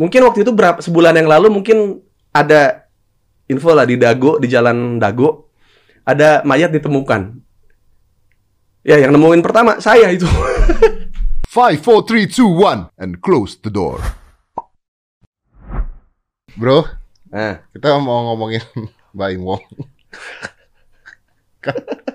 Mungkin waktu itu berapa sebulan yang lalu mungkin ada info lah di Dago di jalan Dago ada mayat ditemukan. Ya, yang nemuin pertama saya itu. Five, four, three, two, one, and close the door. Bro, Nah, kita mau ngomongin Mbak Im Wong.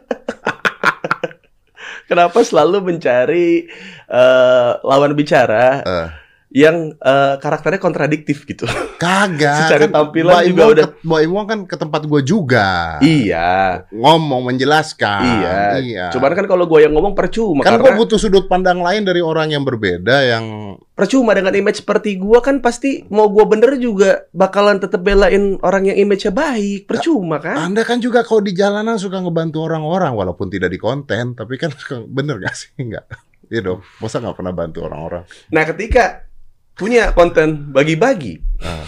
kenapa selalu mencari eh, lawan bicara Eh, yang eh, karakternya kontradiktif gitu? kagak. Secara kan tampilan Mbak juga Wong udah- ke- Mbak Wong kan ke tempat gua juga. iya, Ngomong, menjelaskan. iya. iya. Cuman kan kalau gue yang ngomong percuma kan gua karena butuh sudut pandang lain dari orang yang berbeda yang percuma dengan image seperti gue kan pasti mau gue bener juga bakalan tetap belain orang yang image-nya baik. Percuma kan? Anda kan juga kalau di jalanan suka ngebantu orang-orang walaupun tidak di konten, tapi kan suka bener gak sih? Enggak. Iya dong. Masa nggak pernah bantu orang-orang? Nah, ketika punya konten bagi-bagi, Ah.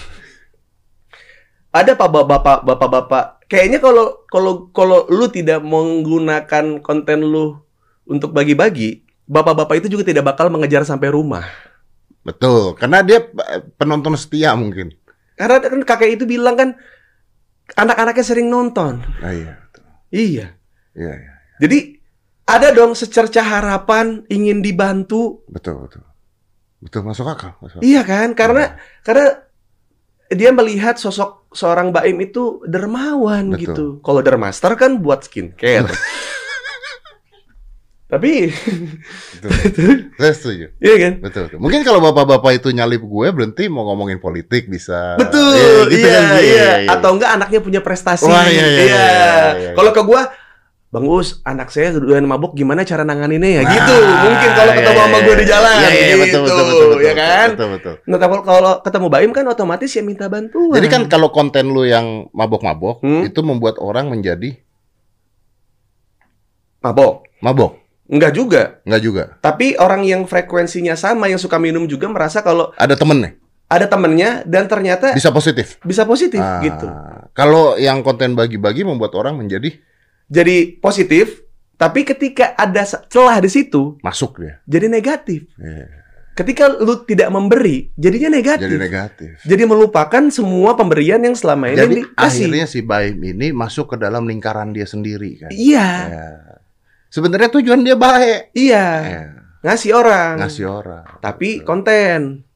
ada pak bapak bapak-bapak kayaknya kalau kalau kalau lu tidak menggunakan konten lu untuk bagi-bagi, bapak-bapak itu juga tidak bakal mengejar sampai rumah. Betul, karena dia eh, penonton setia mungkin. Karena kan kakek itu bilang kan anak-anaknya sering nonton. Ah, iya, betul. Iya. Iya, iya. Jadi ada dong secerca harapan ingin dibantu. Betul, betul. Betul, masuk akal. Masuk akal. Iya kan? Karena karena dia melihat sosok seorang Baim itu dermawan Betul. gitu. Kalau dermaster kan buat skincare. Tapi Betul. Saya setuju. iya kan? Betul. Mungkin kalau bapak-bapak itu nyalip gue berhenti mau ngomongin politik bisa. Betul. Iya, gitu iya, kan? iya, Atau enggak anaknya punya prestasi. Wah, iya, iya, iya, iya, iya. Kalau ke gua Bang Us, anak saya doyan mabuk gimana cara nanganinnya ya? Ah, gitu. Mungkin kalau ketemu iya, sama iya, gue di jalan. Iya, iya, gitu, betul, betul, betul, betul, ya kan? Betul, betul. Nah, kalau- kalau ketemu Baim kan otomatis ya minta bantuan. Jadi kan kalau konten lu yang mabok-mabok Hmm? itu membuat orang menjadi mabok. mabok. Enggak juga. Enggak juga. Tapi orang yang frekuensinya sama, yang suka minum juga merasa kalau Ada temennya ada temennya dan ternyata bisa positif. bisa positif Ah, gitu. Kalau yang konten bagi-bagi membuat orang menjadi Jadi positif, tapi ketika ada celah di situ, masuk dia. jadi negatif. Iya, Ketika lu tidak memberi, jadinya negatif. Jadi negatif. Jadi melupakan semua pemberian yang selama ini Jadi dikasih. akhirnya si Baim ini masuk ke dalam lingkaran dia sendiri kan. Iya, Ya. Sebenarnya tujuan dia baik. iya. Ya, Ngasih orang. ngasih orang. Tapi konten.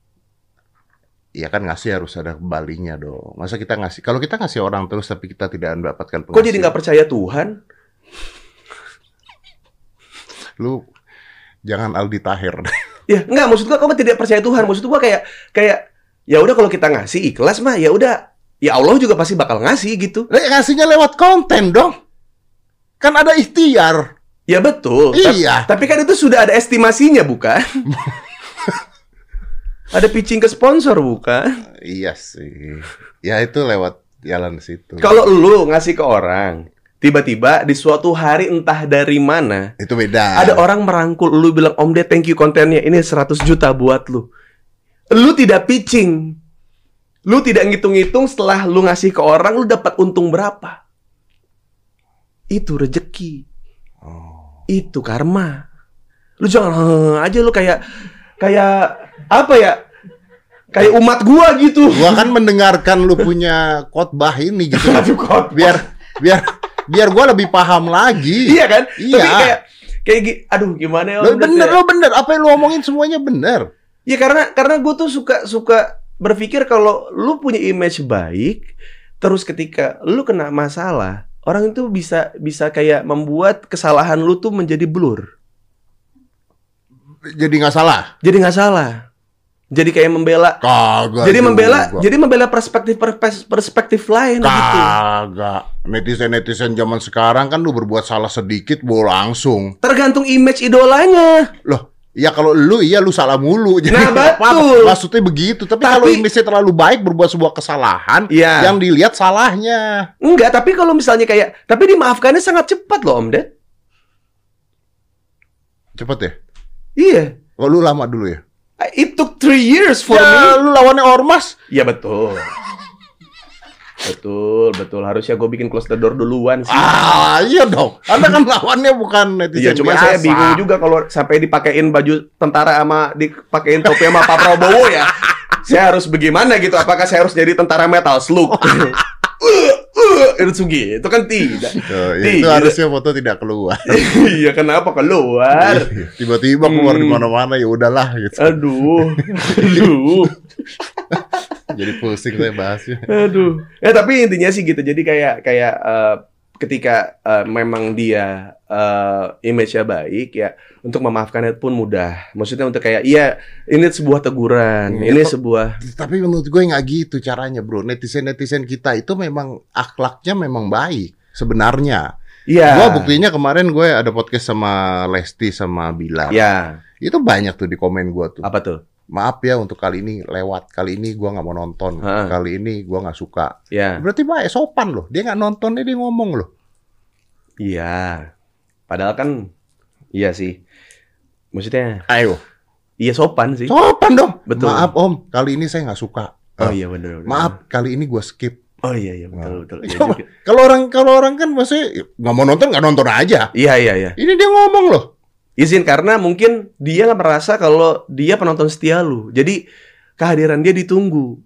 Iya kan ngasih harus ada kembalinya dong. Masa kita ngasih? Kalau kita ngasih orang terus tapi kita tidak mendapatkan Kok jadi nggak percaya Tuhan? Lu jangan Aldi Taher. Ya, enggak maksud gua kamu tidak percaya Tuhan. Maksud gua kayak kayak ya udah kalau kita ngasih ikhlas mah ya udah ya Allah juga pasti bakal ngasih gitu. Lah, ngasihnya lewat konten dong. Kan ada ikhtiar. Ya betul. Iya. Tapi kan itu sudah ada estimasinya bukan? ada pitching ke sponsor bukan? Iya sih. Ya itu lewat jalan situ. Kalau lu ngasih ke orang, tiba-tiba di suatu hari entah dari mana itu beda. ada orang merangkul lu bilang Om Ded thank you kontennya ini 100 juta buat lu. Lu tidak pitching. Lu tidak ngitung-ngitung setelah lu ngasih ke orang lu dapat untung berapa. Itu rezeki. Oh. Itu karma. Lu jangan aja lu kayak kayak apa ya? Kayak umat gua gitu. Gua kan mendengarkan lu punya khotbah ini gitu. Khotbah. biar biar biar gua lebih paham lagi. Iya kan? Iya. Tapi kayak kayak aduh gimana ya? Lo bener, lo bener. Apa yang lu omongin semuanya bener. Ya karena karena gue tuh suka suka berpikir kalau lu punya image baik, terus ketika lu kena masalah, orang itu bisa bisa kayak membuat kesalahan lu tuh menjadi blur. Jadi nggak salah. Jadi nggak salah. Jadi kayak membela. Kagak. jadi membela. juga. Jadi membela perspektif perspektif, lain gitu. Kagak. Netizen-netizen zaman sekarang kan lu berbuat salah sedikit, mau langsung. Tergantung image idolanya. Loh, ya kalau lu iya lu salah mulu. Jadi Nah, nggak apa-apa. betul. Maksudnya begitu. Tapi, kalau Tapi- image terlalu baik berbuat sebuah kesalahan, Iya. yang dilihat salahnya. Enggak, tapi kalau misalnya kayak tapi dimaafkannya sangat cepat loh Om Ded. Cepet ya? Iya. Kalau lu lama dulu ya? It took three years for ya, me. lu lawannya ormas. Iya betul. Betul, betul. Harusnya gue bikin close the door duluan sih. Ah, iya dong. Anda kan lawannya bukan netizen Iya, cuma biasa. saya bingung juga kalau sampai dipakein baju tentara sama dipakein topi sama Pak Prabowo ya. saya harus bagaimana gitu? Apakah saya harus jadi tentara metal slug? Uh, uh, itu kan tidak. Oh, iya, Tidak. itu harusnya foto tidak keluar. iya, kenapa keluar? Iya, Tiba-tiba keluar di Hmm. mana-mana ya udahlah gitu. Aduh, aduh, Jadi pusing saya bahasnya. aduh. Ya tapi intinya sih gitu. Jadi kayak kayak eh, ketika eh, memang dia eh, image-nya baik ya untuk memaafkannya pun mudah. Maksudnya untuk kayak iya ini sebuah teguran, Iya, ini kok- sebuah Tapi menurut gue nggak gitu caranya, bro. Netizen-netizen kita itu memang akhlaknya memang baik sebenarnya. iya. Gua buktinya kemarin gue ada podcast sama Lesti sama Bilar. Ya, Itu banyak tuh di komen gua tuh. apa tuh? Maaf ya untuk kali ini lewat. Kali ini gua nggak mau nonton. Ha. Kali ini gua nggak suka. Ya. Berarti baik sopan loh. Dia nggak nonton dia ngomong loh. Iya. Padahal kan iya sih. Maksudnya Ayo. iya sopan sih. Sopan dong. Betul. Maaf om, kali ini saya nggak suka. Oh Eh, iya benar. Maaf, kali ini gua skip. Oh iya iya betul Nah. betul. Iya. Kalau orang kalau orang kan maksudnya ya, nggak mau nonton nggak nonton aja. iya iya iya. Ini dia ngomong loh. Izin karena mungkin dia nggak merasa kalau dia penonton setia lu. Jadi kehadiran dia ditunggu.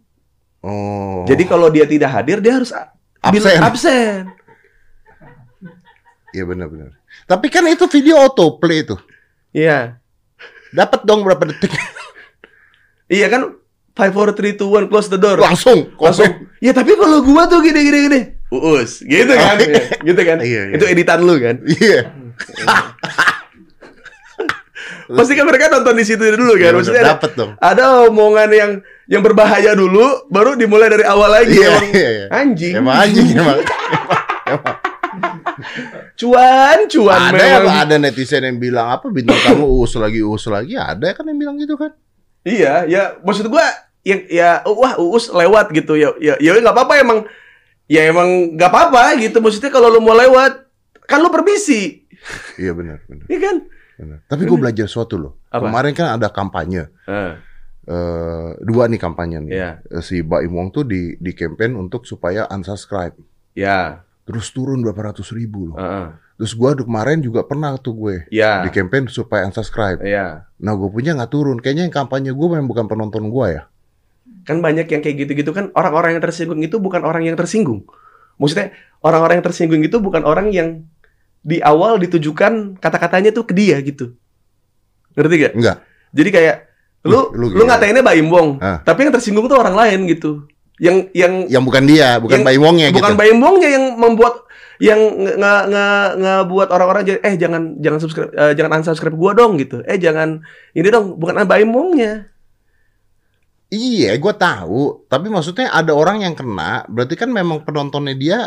Oh. Jadi kalau dia tidak hadir dia harus Absen. absen. Iya benar-benar. Tapi kan itu video autoplay tuh. Iya. Dapat dong berapa detik Iya kan 5 4 3 2 1 close the door. langsung. Langsung. Ya tapi kalau gua tuh gini gini gini. Uus, gitu kan. Iya, gitu kan. Iya, iya. Itu editan lu kan. Iya. Pasti kan mereka nonton di situ dulu kan. Maksudnya ada, dapat dong. ada omongan yang yang berbahaya dulu, baru dimulai dari awal lagi. Iya, Emang iya, iya. Anjing. Emang anjing emang. Cuan, cuan ada memang. yang ada netizen yang bilang apa bintang kamu uus lagi uus lagi ada kan yang bilang gitu kan Iya, ya maksud gua ya ya wah uus lewat gitu ya. Ya ya nggak apa-apa emang ya emang nggak apa-apa gitu. Maksudnya kalau lu mau lewat kan lu permisi, iya benar benar, iya kan? Tapi gue belajar sesuatu loh. Apa? kemarin kan ada kampanye. Ah, eh dua nih kampanye nih. Iya. Eh, si Baim Wong tuh di di campaign untuk supaya unsubscribe. Ya, terus turun berapa ratus ribu loh. Ah, ah. terus gua kemarin juga pernah tuh gue ya, di campaign supaya unsubscribe. Ya. nah gue punya nggak turun. Kayaknya yang kampanye gue memang bukan penonton gue ya. Kan banyak yang kayak gitu-gitu kan orang-orang yang tersinggung itu bukan orang yang tersinggung. Maksudnya orang-orang yang tersinggung itu bukan orang yang di awal ditujukan kata-katanya tuh ke dia gitu. Ngerti gak? enggak Jadi kayak lu Lu- lu lu, ngatainnya Baim Wong, Ah. tapi yang tersinggung tuh orang lain gitu. Yang yang yang bukan dia bukan Yang- Baim Wongnya bukan gitu Baim Wongnya yang membuat yang nge nge nge- ngebuat orang-orang jadi eh jangan jangan subscribe eh, jangan unsubscribe gua dong gitu. Eh jangan ini dong bukan Baim Wongnya. Iya, gue tahu. Tapi maksudnya ada orang yang kena, berarti kan memang penontonnya dia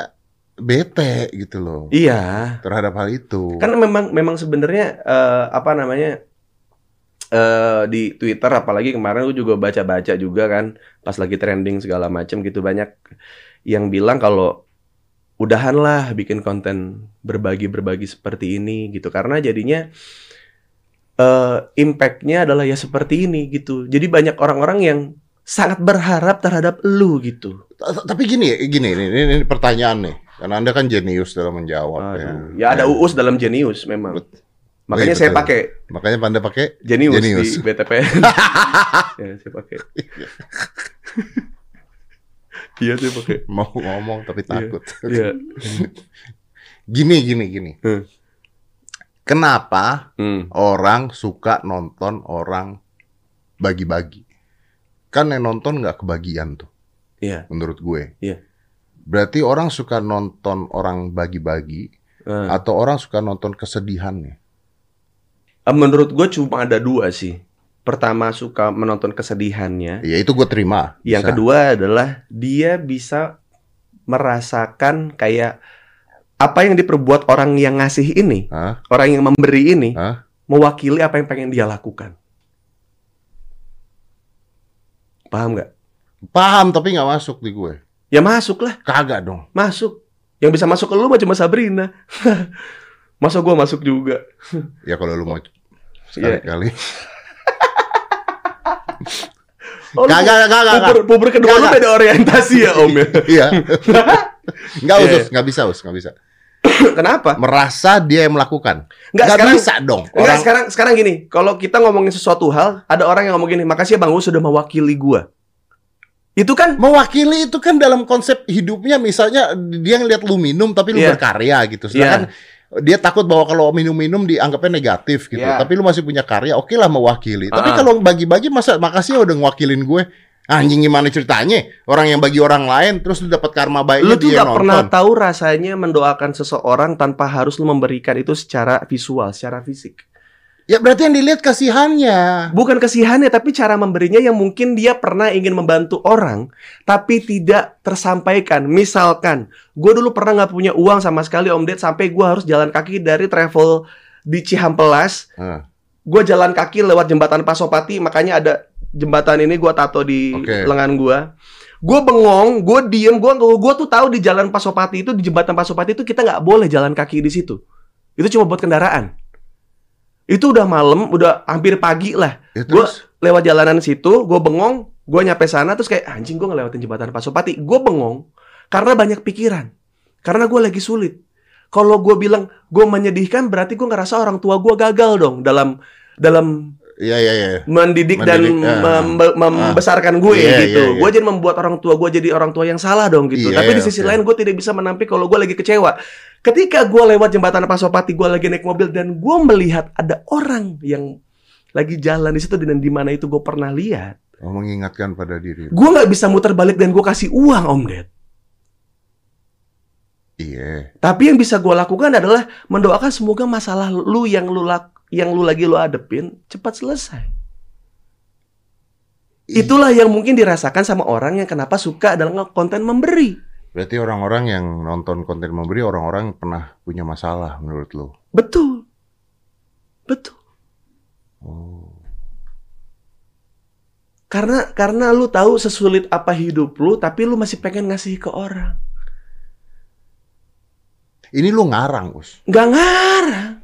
bete gitu loh Iya. terhadap hal itu. Kan memang memang sebenarnya eh, apa namanya eh di Twitter apalagi kemarin gue juga baca-baca juga kan pas lagi trending segala macam gitu banyak yang bilang kalau udahanlah bikin konten berbagi-berbagi seperti ini gitu karena jadinya eh impactnya adalah ya seperti ini gitu. Jadi banyak orang-orang yang sangat berharap terhadap lu gitu. Tapi gini, gini, ini, ini, ini pertanyaan nih. Karena anda kan jenius dalam menjawab ya. Aduh. Ya ada uus dalam Genius memang. Bet- Makanya Iya, saya betul. pakai Makanya anda pakai Genius, Genius. di BTP. ya, saya pakai. Iya, saya pakai. mau ngomong tapi takut. Iya. Gini, gini, gini. Hmm. Kenapa Hmm. orang suka nonton orang bagi-bagi? Kan yang nonton nggak kebagian tuh, Iya. menurut gue. Iya. Berarti orang suka nonton orang bagi-bagi Eh, atau orang suka nonton kesedihannya. menurut gue cuma ada dua sih. Pertama suka menonton kesedihannya. Ya itu gue terima. Yang Bisa. kedua adalah dia bisa merasakan kayak apa yang diperbuat orang yang ngasih ini, Hah? orang yang memberi ini, Hah? mewakili apa yang pengen dia lakukan. Paham nggak? Paham tapi nggak masuk di gue. Ya masuk lah, Kagak dong. masuk. Yang bisa masuk ke lu cuma Sabrina. Masa gua masuk juga? Ya kalau lu mau Iya. sekali-kali. Oh, lu Kagak, kagak, kagak. Puber, puber kedua lu beda orientasi ya Om ya. Iya. Enggak Iya, usus, nggak bisa us, nggak bisa. Kenapa? Merasa dia yang melakukan. Nggak sekarang- bisa dong. Enggak, Orang sekarang sekarang gini, kalau kita ngomongin sesuatu hal, ada orang yang ngomong gini, makasih ya Bang Uus sudah mewakili gua. Itu kan mewakili itu kan dalam konsep hidupnya misalnya dia ngeliat lu minum tapi lu Iya. berkarya gitu. Sedangkan dia takut bahwa kalau minum-minum dianggapnya negatif gitu. Iya. Tapi lu masih punya karya, oke lah mewakili. Tapi Ah. kalau bagi-bagi masa makasih ya udah ngewakilin gue. Anjing gimana ceritanya? Orang yang bagi orang lain terus lu dapat karma baiknya lu tuh dia gak nonton. pernah tahu rasanya mendoakan seseorang tanpa harus lu memberikan itu secara visual, secara fisik. Ya berarti yang dilihat kasihannya. Bukan kasihannya, tapi cara memberinya yang mungkin dia pernah ingin membantu orang, tapi tidak tersampaikan. Misalkan, gue dulu pernah nggak punya uang sama sekali Om Ded, sampai gue harus jalan kaki dari travel di Cihampelas. Ah. Gue jalan kaki lewat jembatan Pasopati, makanya ada jembatan ini gue tato di Oke. lengan gue. Gue bengong, gue diem, gue gue tuh tahu di jalan Pasopati itu di jembatan Pasopati itu kita nggak boleh jalan kaki di situ. Itu cuma buat kendaraan. Itu udah malam, udah hampir pagi lah. Ya, Gue lewat jalanan situ, gue bengong, gue nyampe sana terus kayak anjing gue ngelewatin jembatan Pasopati. Gue bengong karena banyak pikiran, karena gue lagi sulit. Kalau gue bilang gue menyedihkan, berarti gue ngerasa orang tua gue gagal dong dalam dalam Iya iya iya. mendidik, dan membe- membesarkan gue Iya, gitu. iya, iya. Gue jadi membuat orang tua gue jadi orang tua yang salah dong gitu. Iya, Tapi di sisi oke. lain gue tidak bisa menampik kalau gue lagi kecewa. Ketika gue lewat jembatan Pasopati, gue lagi naik mobil dan gue melihat ada orang yang lagi jalan di situ dan di mana itu gue pernah lihat. Oh, mengingatkan pada diri. Gue nggak bisa muter balik dan gue kasih uang Om Ded. Iya. Tapi yang bisa gue lakukan adalah mendoakan semoga masalah lu yang lu lak yang lu lagi lu adepin cepat selesai. Itulah yang mungkin dirasakan sama orang yang kenapa suka dalam konten memberi. Berarti orang-orang yang nonton konten memberi orang-orang yang pernah punya masalah menurut lu. Betul. Betul. Oh. Karena karena lu tahu sesulit apa hidup lu tapi lu masih pengen ngasih ke orang. Ini lu ngarang, Us. Nggak ngarang.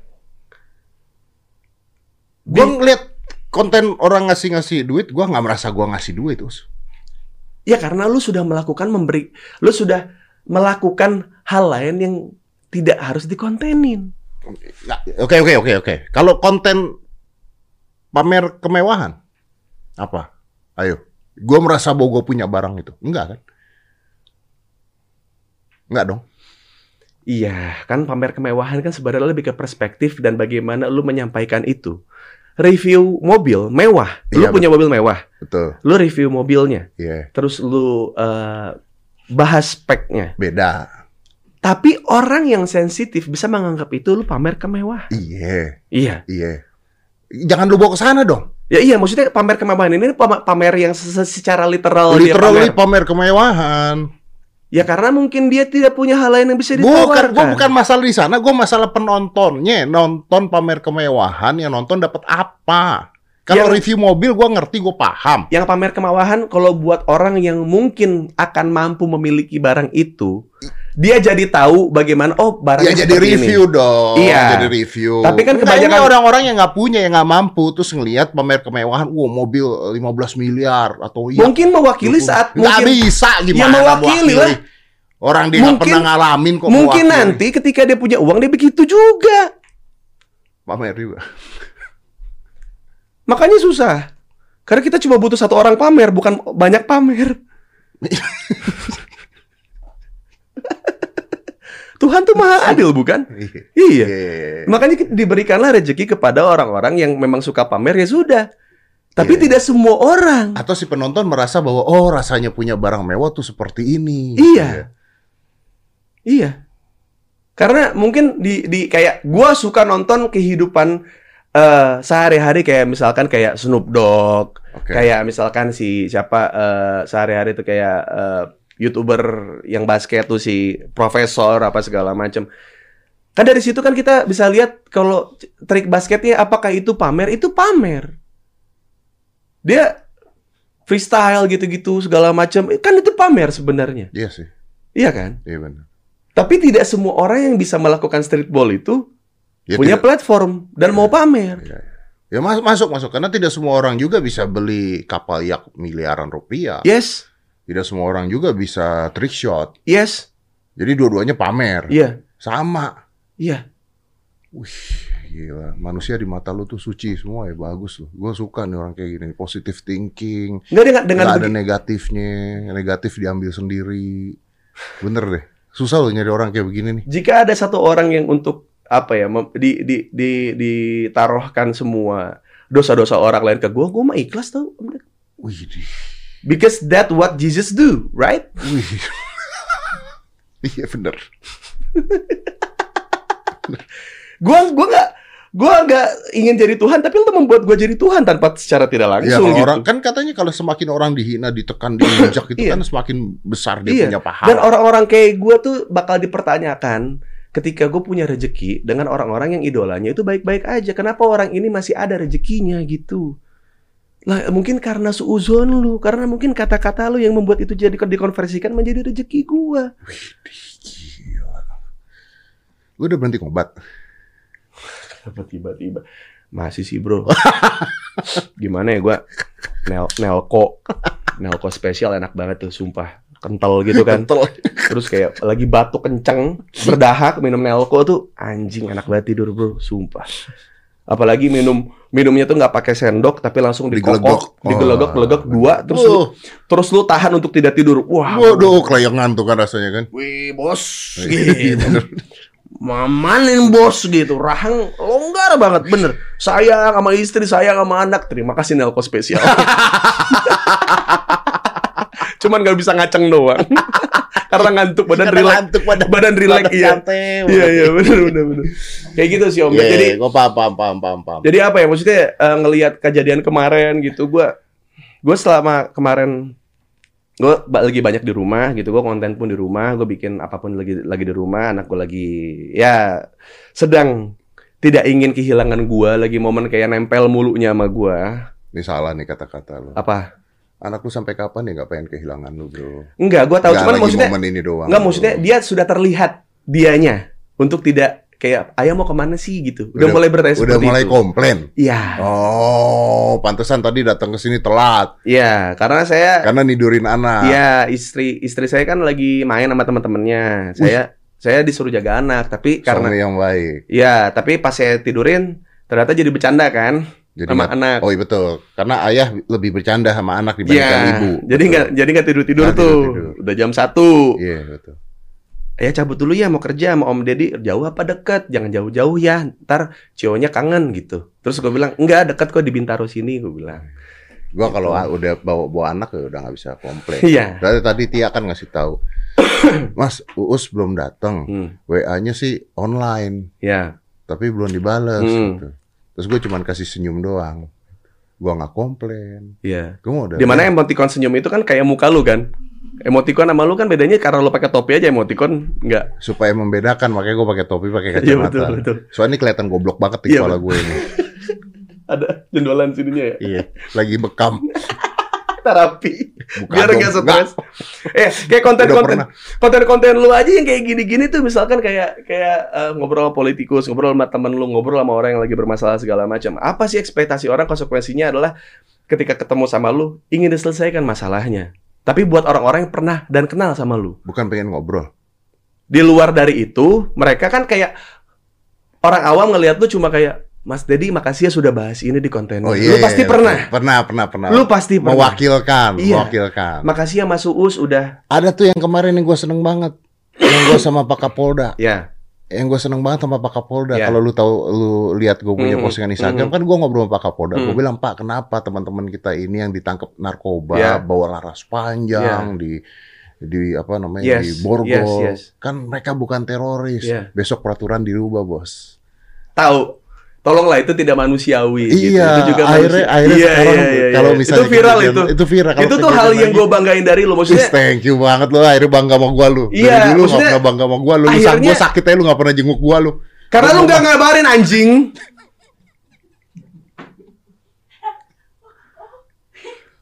Gua ngeliat konten orang ngasih-ngasih duit, gua nggak merasa gua ngasih duit, Us. Ya karena lu sudah melakukan memberi, lu sudah melakukan hal lain yang tidak harus dikontenin. Nggak, Oke oke oke oke. Kalau konten pamer kemewahan apa? Ayo. Gua merasa bahwa gua punya barang itu. Enggak kan? Enggak dong. Iya, kan pamer kemewahan kan sebenarnya lebih ke perspektif dan bagaimana lu menyampaikan itu. Review mobil mewah, lu Iya, punya mobil mewah, Betul. lu review mobilnya, Iya. terus lu eh, bahas speknya. Beda. Tapi orang yang sensitif bisa menganggap itu lu pamer kemewahan. Iya. Iya. Iya. Jangan lu bawa ke sana dong. Ya iya, maksudnya pamer kemewahan ini pam- pamer yang se- se- secara literal dia Literally pamer. pamer kemewahan. Ya karena mungkin dia tidak punya hal lain yang bisa Bukan, ditawarkan. gua bukan masalah di sana, gua masalah penontonnya. Nonton pamer kemewahan, yang nonton dapat apa? Kalau Yang- review mobil gua ngerti, gua paham. Yang pamer kemewahan kalau buat orang yang mungkin akan mampu memiliki barang itu, dia jadi tahu bagaimana oh barangnya Ya jadi review ini. dong. Iya. Jadi review. Tapi kan Enggak, kebanyakan- orang-orang yang nggak punya, yang nggak mampu, terus ngelihat pamer kemewahan, wah mobil 15 miliar atau iya. Mungkin mewakili saat nggak mungkin bisa gimana Ya, mewakili lah. Orang dia nggak pernah ngalamin kok mungkin mewakili. nanti ketika dia punya uang dia begitu juga. pamer juga. Makanya susah. Karena kita cuma butuh satu orang pamer, bukan banyak pamer. Tuhan tuh maha adil, bukan? Iya. Iya. Makanya kita- diberikanlah rezeki kepada orang-orang yang memang suka pamer ya sudah. Tapi Iya. tidak semua orang. Atau si penonton merasa bahwa oh rasanya punya barang mewah tuh seperti ini. Iya. Iya. Karena mungkin di di kayak gua suka nonton kehidupan eh, sehari-hari kayak misalkan kayak Snoop Dogg, Oke. kayak misalkan si siapa eh, sehari-hari itu kayak eh, YouTuber yang basket tuh si profesor apa segala macam. Kan dari situ kan kita bisa lihat kalau trik basketnya apakah itu pamer? Itu pamer. Dia freestyle gitu-gitu segala macam. Kan itu pamer sebenarnya. Iya sih. Iya kan? Iya benar. Tapi tidak semua orang yang bisa melakukan streetball itu Ya, punya tidak- platform dan mau pamer. Iya, iya. Ya mas- masuk masuk karena tidak semua orang juga bisa beli kapal yak miliaran rupiah. Yes, Tidak semua orang juga bisa trick shot. yes, Jadi dua-duanya pamer. iya, Sama. iya. Gila, manusia di mata lu tuh suci semua ya, bagus loh. Gue suka nih orang kayak gini, positive thinking. Nggak dengan dengan Nggak ada negatifnya, negatif diambil sendiri. Bener deh. Susah loh nyari orang kayak begini nih. jika ada satu orang yang untuk apa ya di di di ditaruhkan semua dosa-dosa orang lain ke gue, gue mah ikhlas tau. Wih, Because that what Jesus do, right? wih. Iya bener. Gua gua nggak gua nggak ingin jadi Tuhan, tapi lu membuat gua jadi Tuhan tanpa secara tidak Ya, langsung kalau gitu. orang kan katanya kalau semakin orang dihina, ditekan, diinjak itu Iya. kan semakin besar dia Iya. punya pahala. Dan orang-orang kayak gua tuh bakal dipertanyakan ketika gue punya rezeki dengan orang-orang yang idolanya itu baik-baik aja. Kenapa orang ini masih ada rezekinya gitu? Lah mungkin karena suuzon lu, karena mungkin kata-kata lu yang membuat itu jadi dikonversikan menjadi rezeki gua. Lu udah berhenti ngobat? Kenapa tiba-tiba? Masih sih bro. Gimana ya gua Nel Nelco Nelco spesial enak banget tuh sumpah kental gitu kan Kental. terus kayak lagi batuk kenceng berdahak minum Nelco tuh anjing enak banget tidur bro sumpah apalagi minum minumnya tuh nggak pakai sendok tapi langsung Digelegok. dikokok digelegok Oh. gelegok dua terus lu, Wuh, terus lu tahan untuk tidak tidur wah waduh, kelayangan tuh kan rasanya kan. wih bos Iya, gitu bener. mamanin bos gitu rahang longgar banget bener sayang sama istri sayang sama anak terima kasih Nelco spesial cuman nggak bisa ngaceng doang. Karena ngantuk badan Karena relax ngantuk pada badan relax iya. iya iya bener bener bener. Kayak gitu sih om. Iya, jadi gue paham, paham, paham, paham, paham. jadi apa ya maksudnya eh, ngelihat kejadian kemarin gitu gua gue selama kemarin gue lagi banyak di rumah gitu gue konten pun di rumah gue bikin apa pun lagi lagi di rumah anak gue lagi ya sedang tidak ingin kehilangan gua lagi momen kayak nempel mulunya sama gua. Ini salah nih kata-kata lu. apa Anak lu sampai kapan ya nggak pengen kehilangan lu, bro? enggak gue tahu Nggak cuman maksudnya momen ini doang. enggak bro. maksudnya dia sudah terlihat dianya untuk tidak kayak ayah mau ke mana sih gitu udah, Udah- mulai bertanya Udah mulai itu komplain. iya Oh, pantesan tadi datang ke sini telat iya karena saya karena nidurin anak. Iya, istri istri saya kan lagi main sama teman-temannya. Saya saya disuruh jaga anak, tapi karena Suami yang baik. Iya, tapi pas saya tidurin ternyata jadi bercanda kan Jadi sama anak. Oh iya betul. Karena ayah lebih bercanda sama anak dibandingkan Iya, ibu. jadi nggak jadi nggak tidur tidur Nggak tuh. tidur-tidur. Udah jam satu. Iya betul. Ya cabut dulu ya mau kerja sama Om Deddy jauh apa deket? Jangan jauh-jauh ya. Ntar cowoknya kangen gitu. Terus gue bilang enggak deket kok di Bintaro sini gue bilang. Gua kalau Gitu. a- udah bawa bawa anak ya udah nggak bisa komplain. Iya. Dari tadi Tia kan ngasih tahu. Mas, Uus belum datang. Hmm, WA-nya sih online, ya. tapi belum dibales Hmm. gitu. Terus gue cuman kasih senyum doang. Gua nggak komplain. Iya. Gue mau udah. Di mana emoticon senyum itu kan kayak muka lu kan? Emoticon sama lu kan bedanya karena lu pakai topi aja emoticon enggak. supaya membedakan makanya gue pakai topi pakai Iya kacamata. betul betul. Soalnya ini kelihatan goblok banget di Iya, kepala gue ini. Ada jendolan sininya ya. iya, lagi bekam. Terapi. Bukan Biar dong. enggak stres. Eh, kayak konten-konten konten-konten lu aja yang kayak gini-gini tuh misalkan kayak kayak eh, ngobrol sama politikus, ngobrol sama temen lu, ngobrol sama orang yang lagi bermasalah segala macam. Apa sih ekspektasi orang konsekuensinya adalah ketika ketemu sama lu ingin diselesaikan masalahnya. Tapi buat orang-orang yang pernah dan kenal sama lu. Bukan pengen ngobrol. Di luar dari itu, mereka kan kayak orang awam ngelihat lu cuma kayak Mas Dedi makasih ya sudah bahas ini di konten. Oh lu iya. pasti iya, pernah. betul. Pernah, pernah, pernah. Lu pasti pernah. mewakilkan, Iya. mewakilkan. Makasih ya Mas Uus udah. Ada tuh yang kemarin yang gue seneng banget. yang gue sama Pak Kapolda. Ya. Yang gue seneng banget sama Pak Kapolda. Iya. Kalau lu tahu, lu lihat gue punya Mhm, postingan Instagram, mhm. kan gue ngobrol sama Pak Kapolda. Gue Mhm. bilang, Pak, kenapa teman-teman kita ini yang ditangkap narkoba, Iya. bawa laras panjang, di di apa namanya Yes, di borgol, yes, yes. kan mereka bukan teroris. Iya. Besok peraturan dirubah, bos. Tahu. Tolonglah itu tidak manusiawi gitu. Iya, Itu juga akhirnya, manusia- akhirnya Iya, sekarang iya, iya, kalau iya. misalnya itu viral kejadian- itu. itu viral. Kalau Itu tuh hal yang gue banggain dari lu Sis, maksudnya. thank you banget lu akhirnya bangga sama gua lu. Iya, Dari dulu gak pernah bangga sama gua lu. Lu gua sakit aja lu gak pernah jenguk gua lu. Karena lu nggak ngabarin anjing.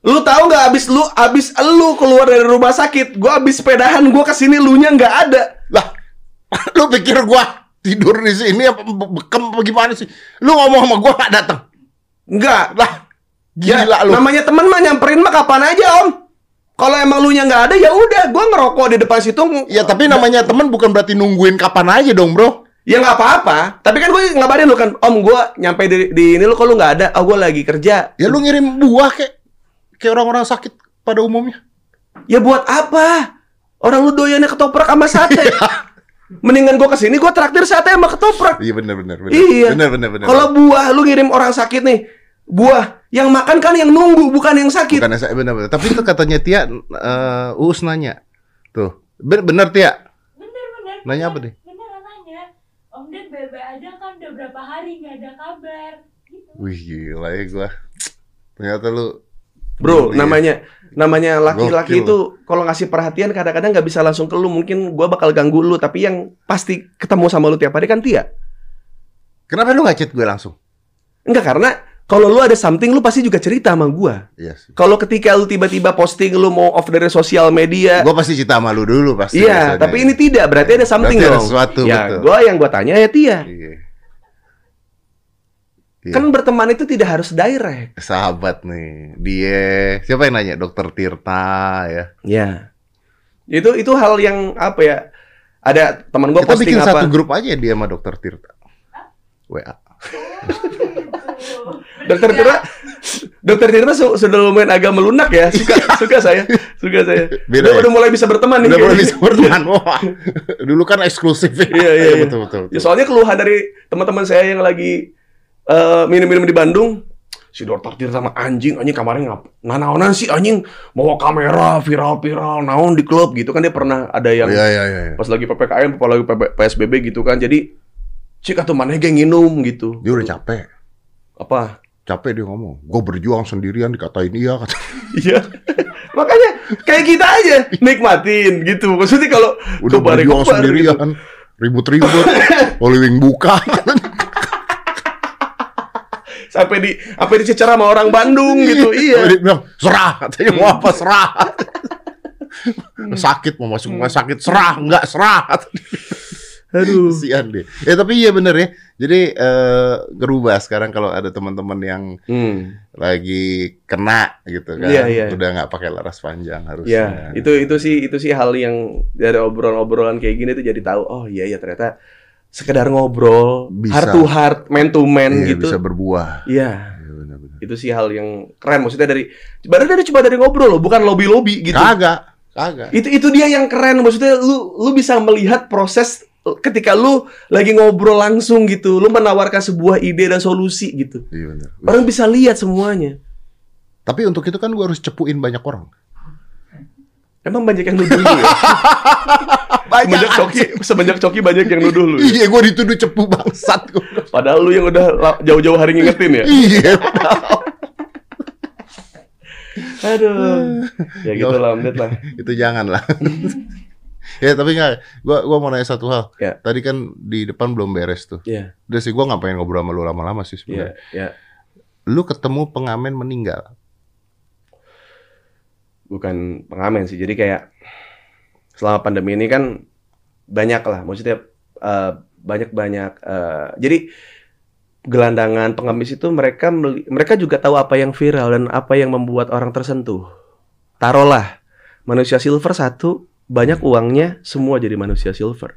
Lu tahu nggak abis lu abis lu keluar dari rumah sakit, gua abis sepedahan gua ke sini lu nya nggak ada. Lah, lu pikir gua tidur di sini apa be- bekem apa gimana sih? Lu ngomong sama gua gak datang. Enggak. Lah, Ya, gila lu. namanya teman mah nyamperin mah kapan aja, Om. Kalau emang lu nya nggak ada ya udah, gua ngerokok di depan situ. Ya tapi namanya teman bukan berarti nungguin kapan aja dong, Bro. Ya nggak apa-apa. Tapi kan gue ngabarin lu kan, Om gua nyampe di, di ini lu kalau nggak ada, oh gua lagi kerja. Ya lu ngirim buah kayak kayak orang-orang sakit pada umumnya. Ya buat apa? Orang lu doyannya ketoprak sama sate. Mendingan gua ke sini gua traktir sate sama ketoprak. Iya benar benar benar. Iya. Benar benar benar. Kalau buah lu ngirim orang sakit nih, buah yang makan kan yang nunggu bukan yang sakit. bukan saya benar benar. Tapi itu katanya Tia eh Uus nanya. Tuh. Ben- Bener Tia. Bener-bener. Nanya apa deh? Bener nanya. Om Ded bebe aja kan udah berapa hari nggak ada kabar. Gitu. Wih gila ya gua. Ternyata lu Bro, Iya. namanya namanya laki-laki itu kalau ngasih perhatian kadang-kadang nggak bisa langsung ke lu. Mungkin gua bakal ganggu lu, tapi yang pasti ketemu sama lu tiap hari kan Tia. Kenapa lu nggak chat gue langsung? Enggak karena kalau lu ada something lu pasti juga cerita sama gua. Iya sih. Kalau ketika lu tiba-tiba posting lu mau off dari sosial media, Gua pasti cerita sama lu dulu pasti. iya, tapi ini tidak, berarti ada something Berarti ada dong. sesuatu, ya, betul. gua yang gua tanya ya Tia. Iya. Iya. Kan berteman itu tidak harus direct. sahabat nih. Dia siapa yang nanya? Dokter Tirta ya. Ya. Itu itu hal yang apa ya? Ada teman gua Kita posting bikin apa? satu grup aja dia sama Dokter Tirta. WA. Dokter Tirta, Dokter Tirta su- sudah lumayan agak melunak ya. Suka suka saya, suka saya. Beda udah, ya? udah mulai bisa berteman nih. Udah mulai bisa berteman. Wah. Dulu kan eksklusif ya. Iya, iya, iya. betul betul. Ya, betul. soalnya keluhan dari teman-teman saya yang lagi eh, minum-minum di Bandung, si Dokter Tirta sama anjing, anjing kamarnya ngap, nanaonan sih anjing bawa kamera viral-viral, naon di klub gitu kan dia pernah ada yang Iya iya iya. pas lagi ppkm, pas lagi PSBB gitu kan, jadi cik atau mana geng nginum gitu, Dia udah capek. apa? Capek dia ngomong. Gue berjuang sendirian dikatain iya kata. Iya. Makanya kayak kita aja nikmatin gitu. Maksudnya kalau Udah berjuang gitu. sendirian. Ribut-ribut. Oliwing buka. Sampai di apa dicecer sama orang Bandung gitu. Iya. Bilang, serah. Katanya mau apa serah. sakit mau masuk rumah sakit serah enggak serah Aduh. kesian deh ya tapi iya bener ya jadi eh gerubah sekarang kalau ada teman-teman yang Hmm. lagi kena gitu kan Iya, iya. udah nggak pakai laras panjang Ya, harusnya itu itu sih itu sih hal yang dari obrolan-obrolan kayak gini tuh jadi tahu oh iya ya ternyata sekedar ngobrol Bisa. heart to heart, man to man Iya, gitu. bisa berbuah Iya. Iya, bener-bener. Itu sih hal yang keren maksudnya dari baru dari cuma dari ngobrol loh, bukan lobby-lobby gitu. kagak kagak Itu itu dia yang keren maksudnya lu lu bisa melihat proses ketika lu lagi ngobrol langsung gitu, lu menawarkan sebuah ide dan solusi gitu. iya bener Orang bisa lihat semuanya. tapi untuk itu kan gua harus cepuin banyak orang Emang banyak yang lu ya? semenjak Coki, semenjak Coki banyak yang nuduh lu. ya? iya gua dituduh cepu bangsat gua. Padahal lu yang udah jauh-jauh hari ngingetin ya. iya Aduh. Ya gitu lah, Om Ded lah. itu jangan lah ya tapi nggak gua gua mau nanya satu hal Ya. tadi kan di depan belum beres tuh Iya, udah sih gua nggak pengen ngobrol sama lu lama-lama sih iya, sebenarnya iya. lu ketemu pengamen meninggal Bukan pengamen sih. Jadi kayak selama pandemi ini kan banyak lah. Maksudnya eh, banyak-banyak. eh, jadi gelandangan pengemis itu mereka mereka juga tahu apa yang viral dan apa yang membuat orang tersentuh. Taruhlah manusia silver satu banyak uangnya semua jadi manusia silver.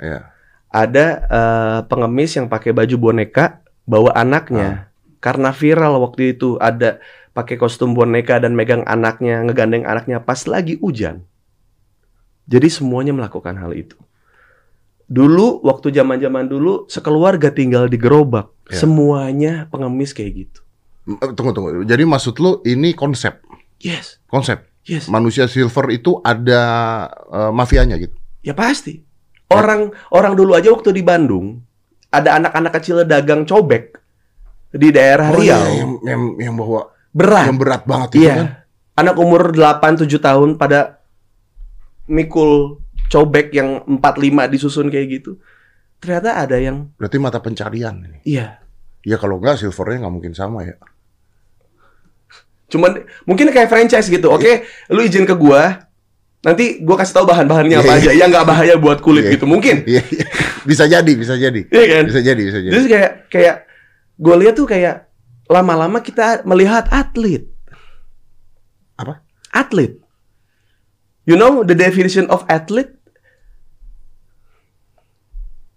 ya ada eh, pengemis yang pakai baju boneka bawa anaknya karena viral waktu itu ada pakai kostum boneka dan megang anaknya ngegandeng anaknya pas lagi hujan jadi semuanya melakukan hal itu. Dulu waktu zaman zaman dulu sekeluarga tinggal di gerobak. Ya. semuanya pengemis kayak gitu. Eh, tunggu tunggu. Jadi maksud lu ini konsep? Yes. Konsep? Yes. Manusia silver itu ada eh, mafianya gitu? Ya pasti. Orang orang dulu aja waktu di Bandung ada anak-anak kecil dagang cobek di daerah Oh, Riau. iya, yang, yang yang bawa berat. yang berat banget itu Iya. kan? Anak umur 8-7 tahun pada mikul cobek yang 4-5 disusun kayak gitu. Ternyata ada yang berarti mata pencarian ini iya. ya kalau nggak silvernya nggak mungkin sama ya Cuman mungkin kayak franchise gitu. Oke, lu izin ke gua. Nanti gua kasih tahu bahan-bahannya Iya, apa iya. aja yang nggak bahaya buat kulit Iya. gitu. Mungkin. Iya, iya. bisa jadi bisa jadi Iya kan? bisa jadi bisa jadi Terus kayak kayak gue lihat tuh kayak lama-lama kita melihat atlet. Apa? Atlet. You know the definition of athlete?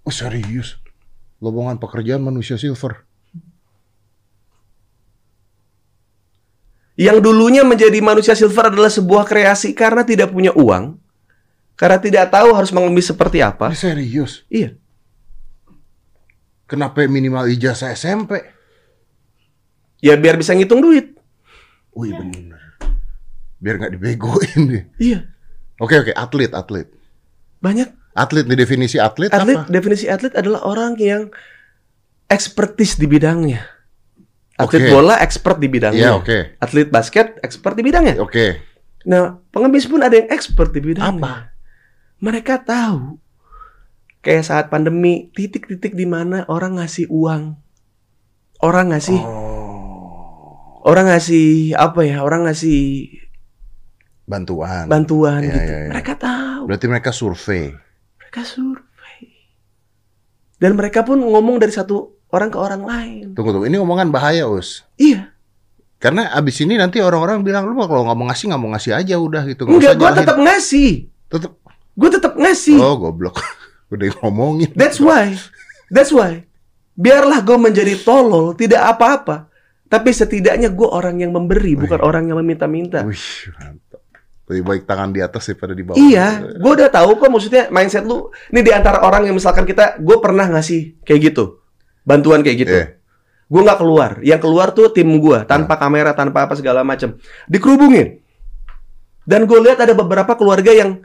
Oh serius? Lowongan pekerjaan manusia silver. Yang dulunya menjadi manusia silver adalah sebuah kreasi karena tidak punya uang, karena tidak tahu harus mengemis seperti apa. Ini serius? Iya. Kenapa minimal ijazah SMP? Ya biar bisa ngitung duit. Wih bener. Biar nggak dibegoin deh. Iya. Oke oke, atlet atlet. Banyak Atlet di definisi atlet, atlet apa? definisi atlet adalah orang yang ekspertis di bidangnya. Atlet Oke. bola expert di bidangnya. Iya oke. Atlet basket expert di bidangnya. Oke. Nah, pengemis pun ada yang expert di bidangnya. Apa? Mereka tahu kayak saat pandemi titik-titik di mana orang ngasih uang. Orang ngasih Oh. orang ngasih apa ya? Orang ngasih Bantuan. bantuan Iya, gitu. iya, iya. Mereka tahu. Berarti mereka survei. Mereka survei. Dan mereka pun ngomong dari satu orang ke orang lain. Tunggu tunggu, ini omongan bahaya us. Iya. Karena abis ini nanti orang-orang bilang lu kalau nggak mau ngasih nggak mau ngasih aja udah gitu. Nggak Enggak, gue nyalahin." tetap ngasih. Tetep. Gue tetap ngasih. Oh goblok. Udah ngomongin. That's why. That's why. Biarlah gue menjadi tolol, tidak apa-apa. Tapi setidaknya gue orang yang memberi, bukan orang yang meminta-minta. Wih. Lebih baik tangan di atas daripada di bawah. Iya, gue udah tahu kok maksudnya mindset lu. Ini di antara orang yang misalkan kita, gue pernah ngasih kayak gitu, bantuan kayak gitu. Iya. Gue nggak keluar, yang keluar tuh tim gue tanpa kamera, tanpa apa segala macam, dikerubungin. Dan gue lihat ada beberapa keluarga yang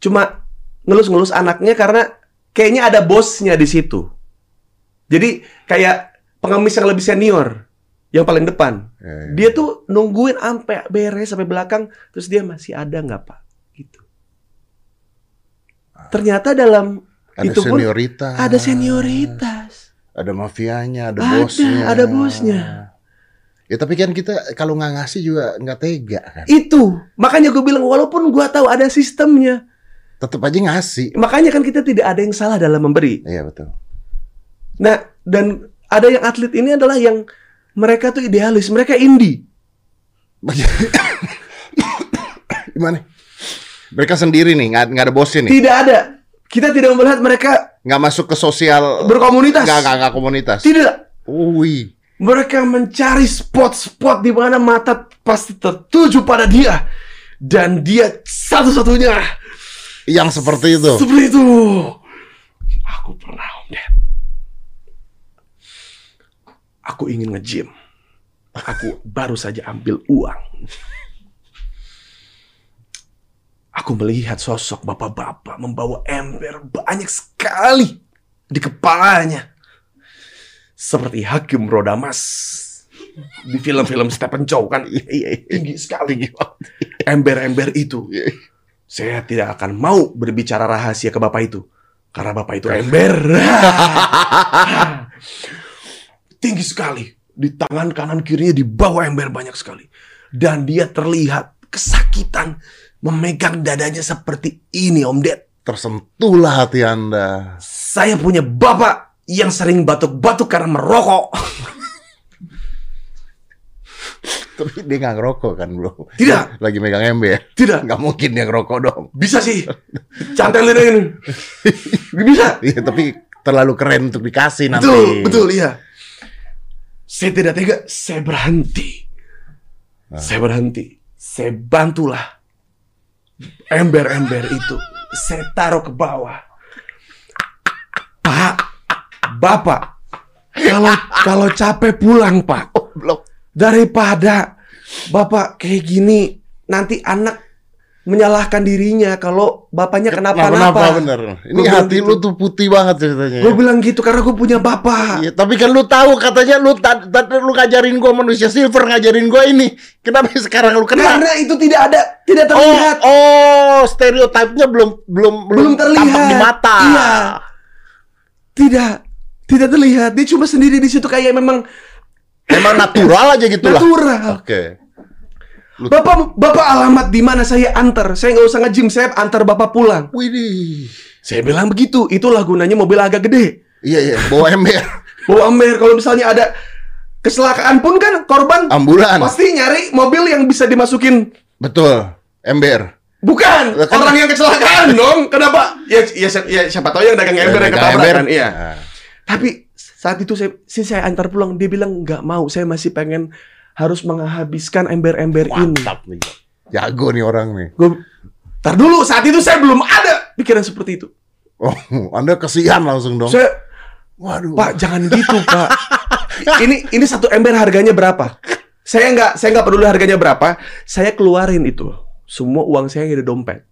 cuma ngelus-ngelus anaknya karena kayaknya ada bosnya di situ. Jadi kayak pengemis yang lebih senior, yang paling depan. Iya, iya. Dia tuh nungguin sampai beres sampai belakang terus dia masih ada nggak pak? Gitu. Ternyata dalam ada itu pun ada senioritas. Ada mafianya, ada, Ada, bosnya. ada bosnya. Ya tapi kan kita kalau nggak ngasih juga nggak tega kan. Itu makanya gue bilang walaupun gue tahu ada sistemnya, Tetap aja ngasih. makanya kan kita tidak ada yang salah dalam memberi. Iya betul. Nah dan ada yang atlet ini adalah yang mereka tuh idealis, mereka indie. Gimana? Mereka sendiri nih, nggak nggak ada bosnya nih. Tidak ada. Kita tidak melihat mereka Nggak masuk ke sosial. berkomunitas. Nggak nggak nggak komunitas. Tidak. Wih. Mereka mencari spot-spot di mana mata pasti tertuju pada dia. Dan dia satu-satunya Yang seperti itu. seperti itu. Aku pernah, Om Ded. Aku ingin nge-gym. Aku baru saja ambil uang. Aku melihat sosok bapak-bapak membawa ember banyak sekali di kepalanya. Seperti Hakim Rodamas di film-film Stephen Chow kan tinggi sekali ember-ember itu. Saya tidak akan mau berbicara rahasia ke bapak itu karena bapak itu ember. tinggi sekali di tangan kanan kirinya di bawah ember banyak sekali dan dia terlihat kesakitan memegang dadanya seperti ini Om Ded. Tersentuhlah hati anda. Saya punya bapak yang sering batuk-batuk karena merokok. Tapi dia nggak ngerokok kan bro? Tidak. Lagi megang ember. Tidak. Nggak mungkin dia ngerokok dong. Bisa sih. Cantelin ini. Bisa. Iya tapi terlalu keren untuk dikasih nanti. Betul, betul, iya. Saya tidak tega, saya berhenti. Saya berhenti. Saya bantulah ember-ember itu. Saya taruh ke bawah. Pak, Bapak, kalau kalau capek pulang, Pak. Belum. Daripada Bapak kayak gini, nanti anak menyalahkan dirinya kalau bapaknya Kenapa-napa kenapa-napa. bener. Ini Gua hati gitu. lu tuh putih banget ceritanya. Gue bilang gitu karena gue punya bapak. Iya, tapi kan lu tahu katanya lu tadi lu ngajarin gua manusia silver, ngajarin gua ini. Kenapa sekarang lu kena? Karena itu tidak ada, tidak Oh, terlihat. oh, stereotipnya belum belum Belum terlihat. tampak di mata. Iya. Tidak, tidak terlihat. Dia cuma sendiri di situ kayak memang Emang natural aja gitu lah. natural. Oke. Lu- Bapak, bapak alamat di mana saya antar. Saya nggak usah nge-gym, saya antar bapak pulang. Widih. Saya bilang begitu. Itulah gunanya mobil agak gede. Iya iya, bawa ember. Bawa ember kalau misalnya ada kecelakaan pun kan korban Ambulan. pasti nyari mobil yang bisa dimasukin Betul. Ember. Bukan Lah, kan- orang yang kecelakaan dong. Kenapa? Ya, ya, ya siapa tahu yang dagang ember yang Dagang ketabrak kan. Iya. Nah, Tapi saat itu saya, si saya antar pulang, dia bilang nggak mau. Saya masih pengen harus menghabiskan ember-ember ini. Mantap nih. Jago nih orang nih. Gue, tar dulu. Saat itu saya belum ada pikiran seperti itu. Oh, Anda kesian langsung dong. Saya, Waduh. Pak jangan gitu Pak. ini ini satu ember harganya berapa? Saya nggak saya nggak peduli harganya berapa. Saya keluarin itu. Semua uang saya yang di dompet.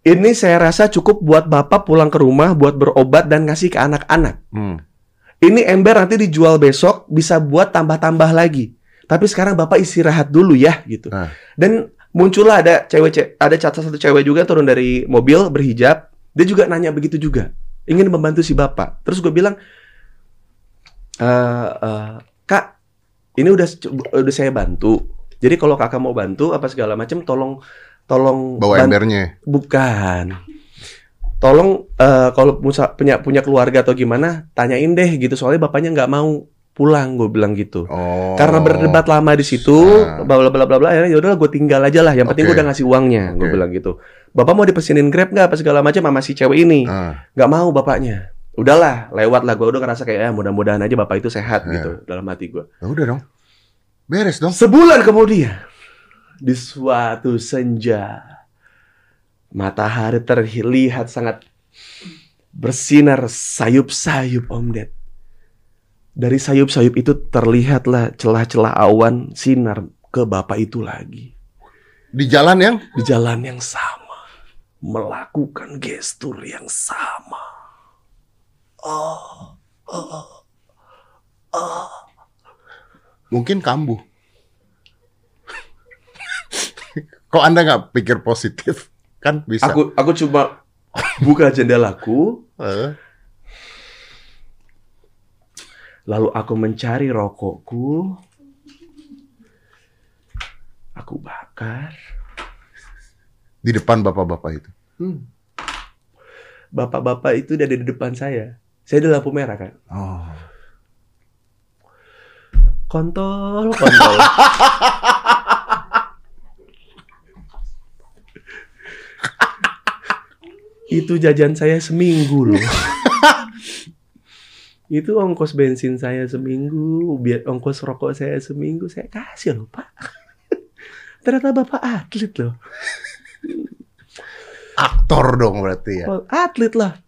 Ini saya rasa cukup buat bapak pulang ke rumah buat berobat dan ngasih ke anak-anak. Hmm. Ini ember nanti dijual besok bisa buat tambah-tambah lagi. Tapi sekarang bapak istirahat dulu ya gitu. Nah. Dan muncullah ada cewek ce- ada cacat satu cewek juga turun dari mobil berhijab. Dia juga nanya begitu juga. Ingin membantu si bapak. Terus gue bilang, "Eh, eh, kak, ini udah udah saya bantu. Jadi kalau kakak mau bantu apa segala macam, tolong tolong Bawa embernya. Bukan. Tolong eh, kalau punya punya keluarga atau gimana, tanyain deh gitu. Soalnya bapaknya nggak mau pulang, gue bilang gitu. Oh. Karena berdebat lama di situ, Ah. bla bla bla bla bla, akhirnya yaudah gue tinggal aja lah. Yang penting gue udah ngasih uangnya, gue Oke. bilang gitu. Bapak mau dipesenin grab nggak apa segala macam sama si cewek ini? Ah. Nggak mau bapaknya. Udahlah, lewat lah. Gue udah ngerasa kayak ya mudah-mudahan aja bapak itu sehat Ya. gitu dalam hati gue. Ya udah dong. Beres dong. Sebulan kemudian, di suatu senja, matahari terlihat sangat bersinar sayup-sayup Om Ded. Dari sayup-sayup itu terlihatlah celah-celah awan sinar ke bapak itu lagi. Di jalan yang Di jalan yang sama. Melakukan gestur yang sama. Oh, oh, oh. mungkin kambuh. Kok Anda nggak pikir positif? Kan bisa. Aku aku cuma buka jendelaku, lalu aku mencari rokokku. Aku bakar. di depan bapak-bapak itu. Hmm. Bapak-bapak itu ada di depan saya. Saya di lampu merah kan. Oh. Kontol, kontol. itu jajan saya seminggu loh. itu ongkos bensin saya seminggu, biar ongkos rokok saya seminggu saya kasih loh pak. Ternyata bapak atlet loh, Aktor dong berarti ya. Oh, atlet lah,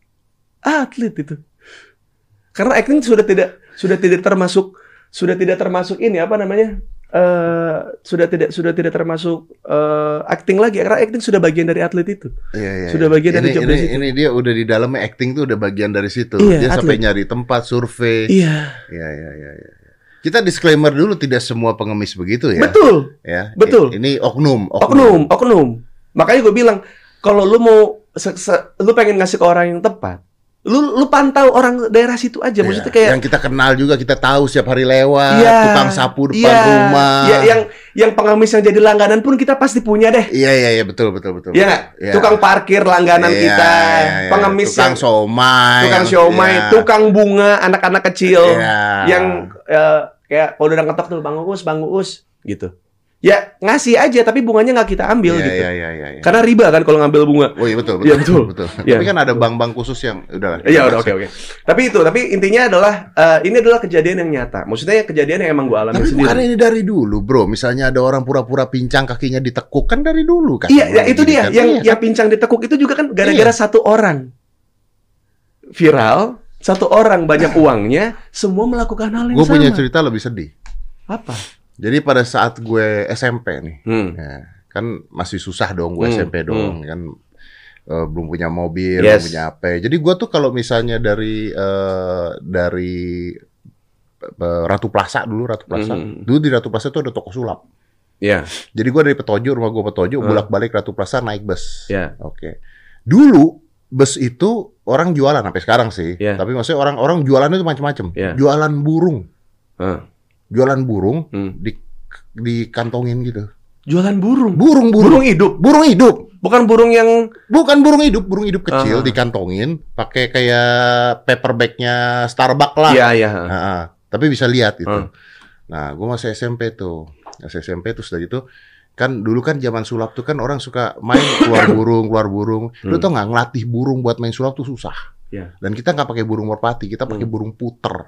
atlet itu. Karena acting sudah tidak sudah tidak termasuk sudah tidak termasuk ini apa namanya eh sudah tidak sudah tidak termasuk eh, acting lagi karena acting sudah bagian dari atlet itu. Iya, iya, Sudah iya. bagian dari ini, job ini, itu. ini dia udah di dalamnya acting tuh udah bagian dari situ. Iya, dia sampai atlet. nyari tempat survei. Iya, Iya, iya, iya, iya. Kita disclaimer dulu tidak semua pengemis begitu ya. betul. Ya. betul. Ini oknum, Oknum, oknum. Makanya gue bilang kalau lu mau se- se- lu pengen ngasih ke orang yang tepat, lu lu pantau orang daerah situ aja. Iya. Maksudnya kayak yang kita kenal juga kita tahu setiap hari lewat, Iya. tukang sapu depan Iya. rumah. Iya, yang yang pengemis yang jadi langganan pun kita pasti punya deh. Iya, iya, iya, betul, betul, betul. Iya nggak? Iya. Tukang parkir langganan Iya, kita, iya, iya. pengemis tukang yang somai, tukang yang- siomay, iya. tukang bunga, anak-anak kecil Iya. yang eh, kayak kalau udah ngetok tuh Bang Uus, Bang Uus gitu. Ya ngasih aja tapi bunganya nggak kita ambil Iya, gitu. iya, iya, iya, iya. Karena riba kan kalau ngambil bunga. Oh iya betul, Iya, betul, betul. betul. Iya. Tapi kan ada bank-bank khusus yang udah. Iya udah oke oke. Tapi itu, tapi intinya adalah eh, ini adalah kejadian yang nyata. Maksudnya kejadian yang emang gue alami Tapi sendiri. bukan ini dari dulu, bro. Misalnya ada orang pura-pura pincang kakinya ditekuk kan dari dulu kan. Iya, ya, itu dia. kan. Yang Iya, yang pincang ditekuk itu juga kan gara-gara Iya. satu orang viral, satu orang banyak uangnya, semua melakukan hal yang Gue sama. punya cerita lebih sedih. Apa? Jadi pada saat gue SMP nih, Hmm. ya, kan masih susah dong gue Hmm, SMP dong, kan eh, belum punya mobil, Yes. belum punya apa. Jadi gue tuh kalau misalnya dari eh, dari eh, Ratu Plaza dulu, Ratu Plaza, Hmm. dulu di Ratu Plaza tuh ada toko sulap. Ya, Jadi gue dari Petojo, rumah gue Petojo, Hmm. bolak-balik Ratu Plaza naik bus. ya. Oke. Dulu bus itu orang jualan sampai sekarang sih. Iya. Tapi maksudnya orang-orang jualan itu macam-macam. Iya. Jualan burung, Ah. Jualan burung Hmm. di dikantongin gitu. Jualan burung. Burung, burung, Burung hidup, burung hidup. bukan burung yang Bukan burung hidup, burung hidup kecil Ah. dikantongin, pakai kayak paper bagnya Starbucks lah. Iya, iya. Nah, tapi bisa lihat gitu. Hmm. Nah, gue masih SMP tuh, masih SMP tuh sudah gitu. Kan dulu kan zaman sulap tuh kan orang suka main keluar burung, keluar burung. Lu Hmm. tau nggak ngelatih burung buat main sulap tuh susah. Iya. Dan kita nggak pakai burung merpati, kita pakai Hmm. burung puter.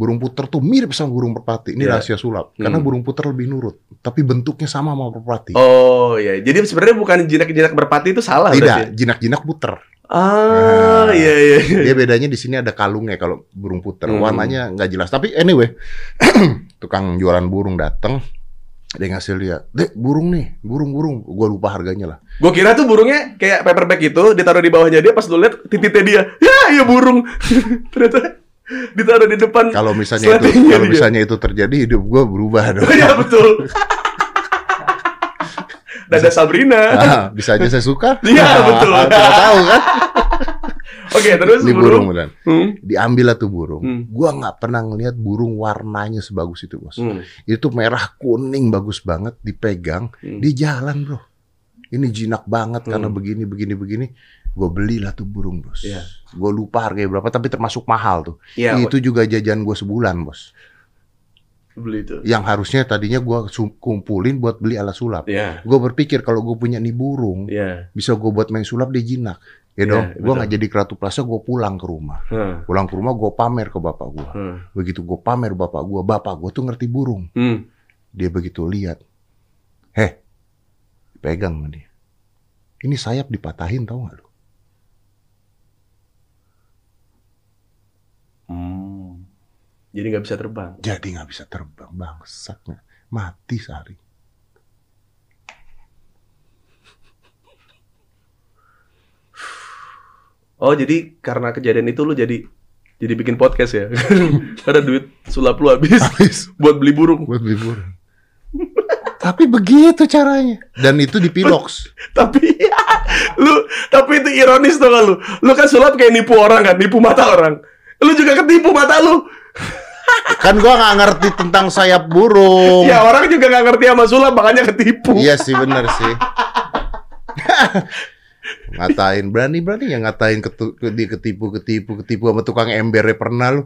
Burung puter tuh mirip sama burung merpati. Ini Iya. rahasia sulap. Karena Hmm. burung puter lebih nurut, tapi bentuknya sama sama merpati. Oh iya, jadi sebenarnya bukan jinak-jinak berpati itu salah. Tidak, jinak-jinak puter. Ah, Nah. iya iya. iya. Dia bedanya di sini ada kalungnya kalau burung puter. Hmm. Warnanya nggak jelas. Tapi anyway, tukang jualan burung datang, dia ngasih lihat, dek burung nih, burung-burung. Gue lupa harganya lah. Gue kira tuh burungnya kayak paperback itu ditaruh di bawahnya dia pas lu lihat titiknya dia. Ya, iya burung. Ternyata ditaruh di depan. Kalau misalnya itu, kalau dia. misalnya itu terjadi, hidup gue berubah dong. Iya betul. Dada Sabrina. Ah, bisa aja saya suka. Iya, betul. Tidak tahu kan? Oke, terus Ini burung beneran. Hmm. Diambil lah tuh burung. Hmm. Gua nggak pernah ngeliat burung warnanya sebagus itu bos. Hmm. Itu merah kuning bagus banget, dipegang, Hmm. dia jalan bro. Ini jinak banget karena Hmm. begini begini begini. Gue belilah tuh burung bos. Iya. Gue lupa harganya berapa, tapi termasuk mahal tuh. Iya, Itu juga jajan gue sebulan bos. beli itu. Yang harusnya tadinya gue kumpulin buat beli alat sulap. Iya. Gue berpikir kalau gue punya nih burung, Iya. bisa gue buat main sulap dia jinak. Ya Iya, dong, gue betul. nggak jadi keratu plaza, gue pulang ke rumah. Hmm. Pulang ke rumah gue pamer ke bapak gue. Hmm. Begitu gue pamer bapak gue, bapak gue tuh ngerti burung. Hmm. Dia begitu lihat, heh, pegang dia. Ini sayap dipatahin tau gak lu? Hmm. Jadi nggak bisa terbang. Jadi nggak bisa terbang, bangsatnya. Mati sehari. Oh, jadi karena kejadian itu lu jadi jadi bikin podcast ya? Karena duit sulap lu habis Habis buat beli burung. buat beli burung. Tapi begitu caranya. Dan itu di Pilox. tapi lu tapi itu ironis tuh kan lu. Lu kan sulap kayak nipu orang kan, nipu mata orang. Lu juga ketipu mata lu. Kan gua nggak ngerti tentang sayap burung. Ya orang juga nggak ngerti sama sulap makanya ketipu. Iya sih bener sih. ngatain berani berani ya ngatain ketu, ketipu ketipu ketipu sama tukang embernya pernah lu.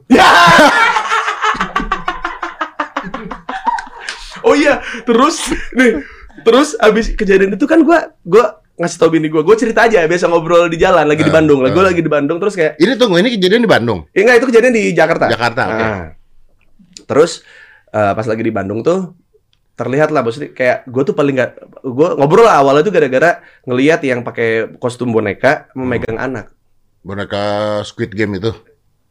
Oh iya, terus nih, terus abis kejadian itu kan gua gua ngasih tau bini gua, gua cerita aja biasa ngobrol di jalan lagi di Eh, Bandung, lagi gua eh. lagi di Bandung terus kayak Ini tunggu ini kejadian di Bandung. Ya enggak, itu kejadian di Jakarta. Jakarta, oke. Nah, Terus eh, pas lagi di Bandung tuh terlihat lah maksudnya kayak gue tuh paling nggak gue ngobrol lah awalnya tuh gara-gara ngelihat yang pakai kostum boneka memegang anak. Boneka Squid Game itu.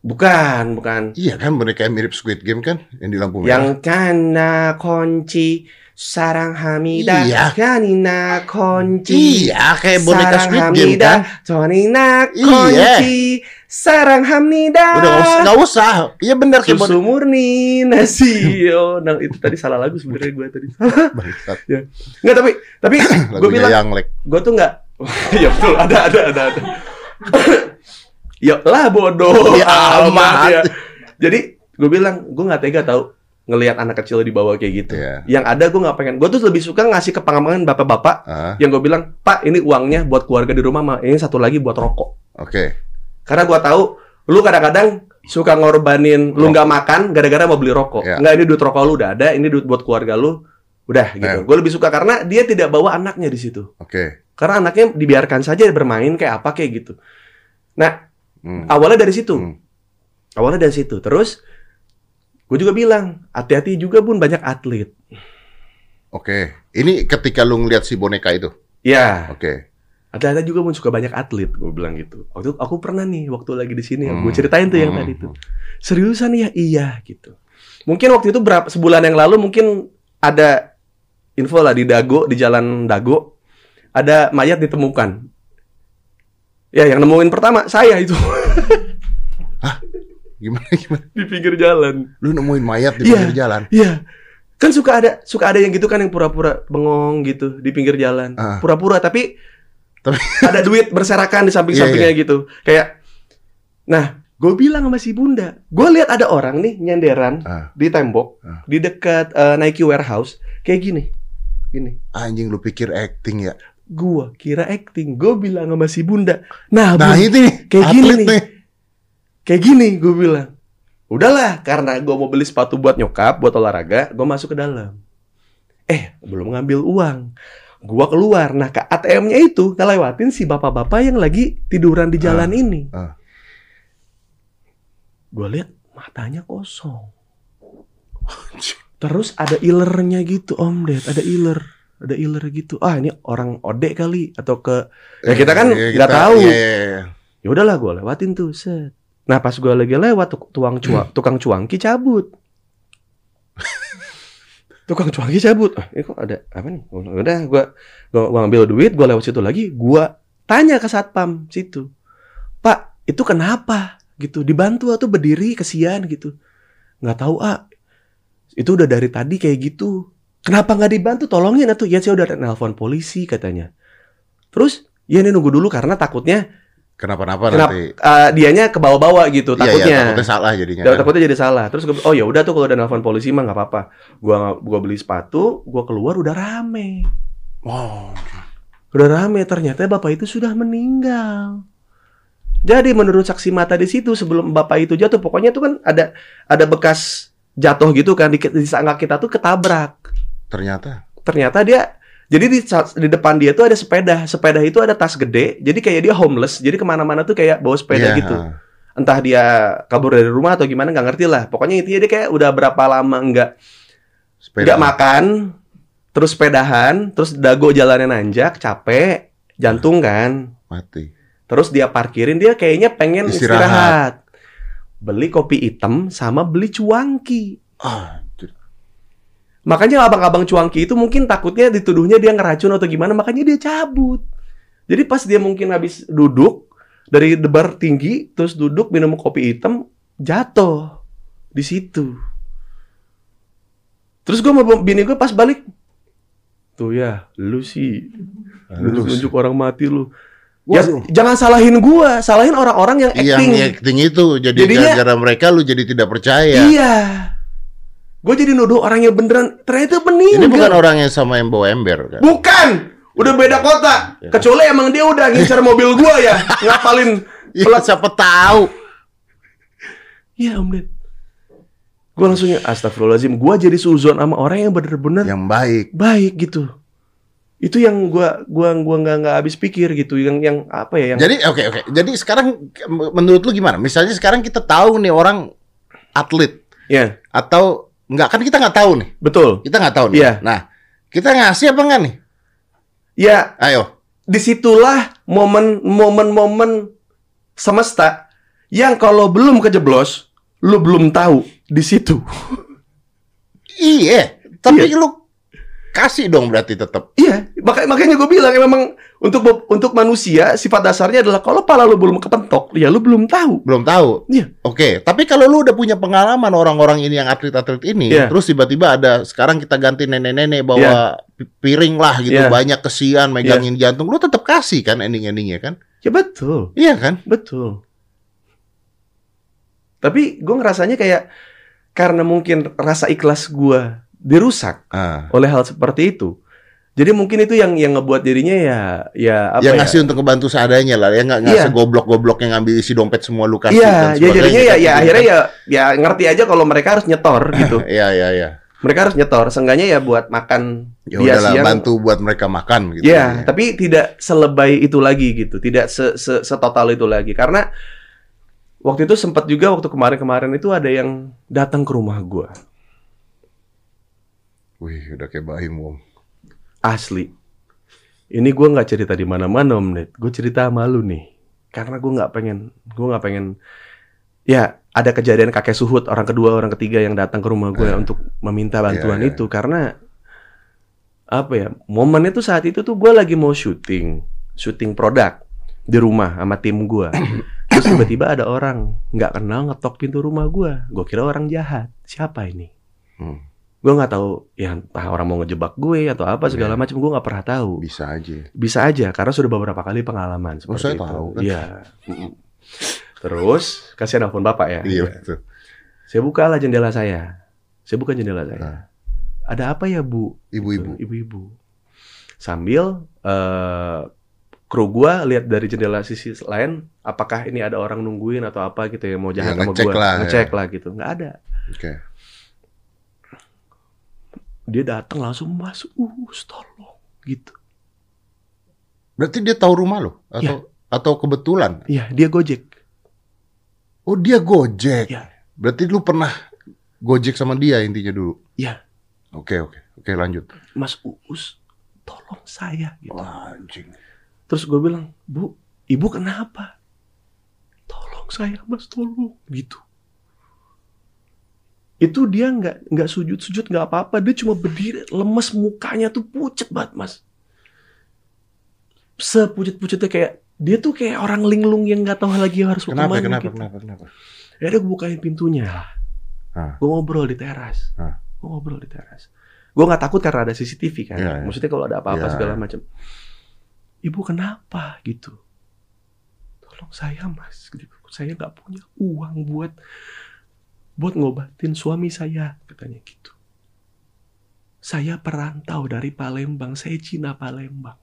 Bukan, bukan. Iya kan boneka yang mirip Squid Game kan yang di lampu merah. Yang kana kunci sarang hamida Iya. kanina kunci Iya kayak boneka Squid Game hamida kan. tonina Iya. kunci sarang hamida Udah nggak usah, nggak usah. Iya benar kayak Susu murni nasi oh, nah itu tadi salah lagu sebenarnya gue tadi Bangsat. nggak tapi tapi gue bilang yang gue tuh nggak ya betul ada ada ada ada ya lah bodoh Ya, amat. ya. jadi gue bilang gue nggak tega tau ngelihat anak kecil di bawah kayak gitu Iya. yang ada gue nggak pengen gue tuh lebih suka ngasih ke pengamangan bapak-bapak Ah, yang gue bilang pak ini uangnya buat keluarga di rumah mah ini satu lagi buat rokok Oke. karena gua tahu lu kadang-kadang suka ngorbanin lu nggak makan gara-gara mau beli rokok. Ya. Nggak ini duit rokok lu udah ada, ini duit buat keluarga lu. Udah gitu. Ya. Gue lebih suka karena dia tidak bawa anaknya di situ. Oke. Karena anaknya dibiarkan saja bermain kayak apa kayak gitu. Nah, Hmm. awalnya dari situ. Hmm. Awalnya dari situ. Terus gue juga bilang, hati-hati juga Bun banyak atlet. Oke. Ini ketika lu ngeliat si boneka itu. Ya, Oke. ada-ada juga Bun suka banyak atlet, gue bilang gitu. Waktu aku pernah nih waktu lagi di sini, Hmm. gue ceritain tuh yang Hmm. tadi tuh. Seriusan ya? Iya gitu. Mungkin waktu itu berapa sebulan yang lalu mungkin ada info lah di Dago, di jalan Dago ada mayat ditemukan. Ya, yang nemuin pertama saya itu Gimana gimana? di pinggir jalan. Lu nemuin mayat di Iya. pinggir jalan. Iya. Kan suka ada suka ada yang gitu kan yang pura-pura bengong gitu di pinggir jalan. Ah. Pura-pura tapi Tapi ada duit berserakan di samping-sampingnya gitu. Kayak nah, gue bilang sama si Bunda, gue lihat ada orang nih nyenderan Ah. di tembok Ah. di dekat eh, Nike warehouse kayak gini. Gini. anjing lu pikir acting ya. Gua kira acting. Gue bilang sama si Bunda, "Nah, Nah, Bun, itu nih. kayak gini atlet nih. Kayak gini gue bilang. Udahlah, karena gue mau beli sepatu buat nyokap, buat olahraga, gue masuk ke dalam. Eh, belum ngambil uang. Gua keluar. Nah, ke ATM-nya itu ngelewatin si bapak-bapak yang lagi tiduran di jalan ini. ah. Gue lihat matanya kosong. Terus ada ilernya gitu, Om Ded. Ada iler. Ada iler gitu. Ah, ini orang ode kali atau ke Ya kita kan Eh, nggak kita- tahu. iya, iya, iya. Ya udahlah gue lewatin tuh, set. Nah pas gue lagi lewat tuk- tuang cua, tukang cuangki cabut. tukang cuangki cabut. Ah, ini kok ada apa nih? Udah gue gua, gua ngambil duit, gue lewat situ lagi, gue tanya ke satpam situ. Pak, itu kenapa? Gitu, dibantu atau berdiri kesian gitu. Nggak tahu ah. Itu udah dari tadi kayak gitu. Kenapa nggak dibantu? Tolongin atau ya saya udah nelpon polisi katanya. Terus ya ini nunggu dulu karena takutnya Kenapa-napa Kenapa? nanti. uh, dianya ke bawah-bawah gitu Iya, iya, takutnya. takutnya salah jadinya. Kan. takutnya jadi salah. Terus gue, oh ya udah tuh kalau udah nelfon polisi mah nggak apa-apa. Gua gua beli sepatu, gua keluar udah rame. Wow. Udah rame ternyata bapak itu sudah meninggal. Jadi menurut saksi mata di situ sebelum bapak itu jatuh, pokoknya tuh kan ada ada bekas jatuh gitu kan di, di sangka kita tuh ketabrak. Ternyata. Ternyata dia jadi di, di depan dia tuh ada sepeda. Sepeda itu ada tas gede. Jadi kayak dia homeless. Jadi ke mana-mana tuh kayak bawa sepeda Iya, gitu. ah. entah dia kabur dari rumah atau gimana nggak ngerti lah pokoknya intinya dia kayak udah berapa lama nggak nggak makan terus sepedahan terus dago jalannya nanjak capek jantung kan Mati. terus dia parkirin dia kayaknya pengen Istirahat. istirahat, beli kopi hitam sama beli cuangki anjir. Makanya abang-abang cuangki itu mungkin takutnya dituduhnya dia ngeracun atau gimana makanya dia cabut. Jadi pas dia mungkin habis duduk dari debar tinggi terus duduk minum kopi hitam jatuh di situ. Terus gue mau bini gue pas balik tuh ya lu sih. Lu nunjuk orang mati lu. Ya Waduh. jangan salahin gua salahin orang-orang yang Yang acting. acting itu jadi Jadinya- gara-gara mereka lu jadi tidak percaya. iya gue jadi nuduh orang yang beneran ternyata meninggal Ini bukan orang yang sama yang bawa ember kan? Bukan, udah beda kota. Ya. Kecuali emang dia udah ngincar mobil gua ya, ngapalin. Ya, siapa tahu. Iya Om Ded. Gua langsung ya, astagfirullahaladzim. Gua jadi suzon sama orang yang bener-bener Yang baik. baik gitu. Itu yang gua gua gua nggak nggak habis pikir gitu. Yang yang apa ya? Yang Jadi oke oke. Jadi sekarang menurut lu gimana? Misalnya sekarang kita tahu nih orang atlet ya atau enggak kan kita nggak tahu nih. betul. Kita nggak tahu nih. Iya. Nah, kita ngasih apa enggak nih? Ya Ayo. di situlah momen momen-momen semesta yang kalau belum kejeblos, lu belum tahu di situ. Iya. Tapi lu kasih dong berarti tetap. Iya, makanya makanya gue bilang ya memang untuk untuk manusia sifat dasarnya adalah kalau pala lu belum kepentok, ya lu belum tahu. Belum tahu. Iya. Oke, tapi kalau lu udah punya pengalaman orang-orang ini yang atlet-atlet ini, Iya. terus tiba-tiba ada sekarang kita ganti nenek-nenek bawa pi- piring lah gitu, Iya. banyak kesian megangin jantung, lu tetap kasih kan ending-endingnya kan? Ya betul, Iya kan? betul. Tapi gue ngerasanya kayak karena mungkin rasa ikhlas gue dirusak Ah. oleh hal seperti itu. Jadi mungkin itu yang yang ngebuat dirinya ya ya apa yang ya? ngasih untuk ngebantu seadanya lah, ya nggak nggak Iya. segoblok-goblok yang ngambil isi dompet semua lu kasih. Iya, ya jadinya ya, kan, ya gitu akhirnya kan. ya ya ngerti aja kalau mereka harus nyetor gitu. Iya iya iya. mereka harus nyetor, seenggaknya ya buat makan Ya dia siang. bantu buat mereka makan gitu. Ya, tapi tidak selebay itu lagi gitu, tidak se -se setotal itu lagi karena waktu itu sempat juga waktu kemarin-kemarin itu ada yang datang ke rumah gua Wih, udah kayak bahim om. asli. Ini gua nggak cerita di mana-mana om Ned, gue cerita sama lu nih karena gua nggak pengen, gua nggak pengen. Ya, ada kejadian kakek suhut orang kedua, orang ketiga yang datang ke rumah gue Eh. untuk meminta bantuan Iya, iya. itu karena apa ya momennya tuh saat itu tuh gue lagi mau syuting syuting produk di rumah sama tim gue terus tiba-tiba ada orang nggak kenal ngetok pintu rumah gue gue kira orang jahat siapa ini Hmm, gue nggak tahu ya entah orang mau ngejebak gue atau apa segala Iya. macam gue nggak pernah tahu bisa aja. bisa aja karena sudah beberapa kali pengalaman Oh, seperti saya itu tahu kan. iya Mm-mm. terus kasih nelfon bapak ya Iya betul. saya bukalah jendela saya saya buka jendela saya Nah. ada apa ya bu Ibu-ibu. ibu-ibu sambil eh, kru gua lihat dari jendela sisi lain apakah ini ada orang nungguin atau apa gitu ya mau jahat Ya, sama ngecek gua lah, ngecek ya. lah gitu nggak ada Oke. Dia datang langsung masuk uh tolong gitu Berarti dia tahu rumah lo atau atau kebetulan? iya dia gojek Oh, dia Gojek. Iya. Berarti lu pernah Gojek sama dia intinya dulu. Iya. Oke, oke. Oke, lanjut. Mas Uus tolong saya gitu Wah, anjing. terus gue bilang bu ibu kenapa tolong saya mas tolong gitu itu dia nggak nggak sujud sujud nggak apa apa dia cuma berdiri lemes mukanya tuh pucet banget mas sepucet pucetnya kayak dia tuh kayak orang linglung yang nggak tahu lagi harus Kenapa, ke mana kenapa, gitu. kenapa, kenapa? ya udah gue bukain pintunya Hah. gue ngobrol di teras Hah. gue ngobrol di teras gue nggak takut karena ada CCTV kan Iya, iya. maksudnya kalau ada apa-apa Iya, segala macam ibu kenapa gitu tolong saya mas gitu. saya nggak punya uang buat buat ngobatin suami saya katanya gitu saya perantau dari Palembang saya Cina Palembang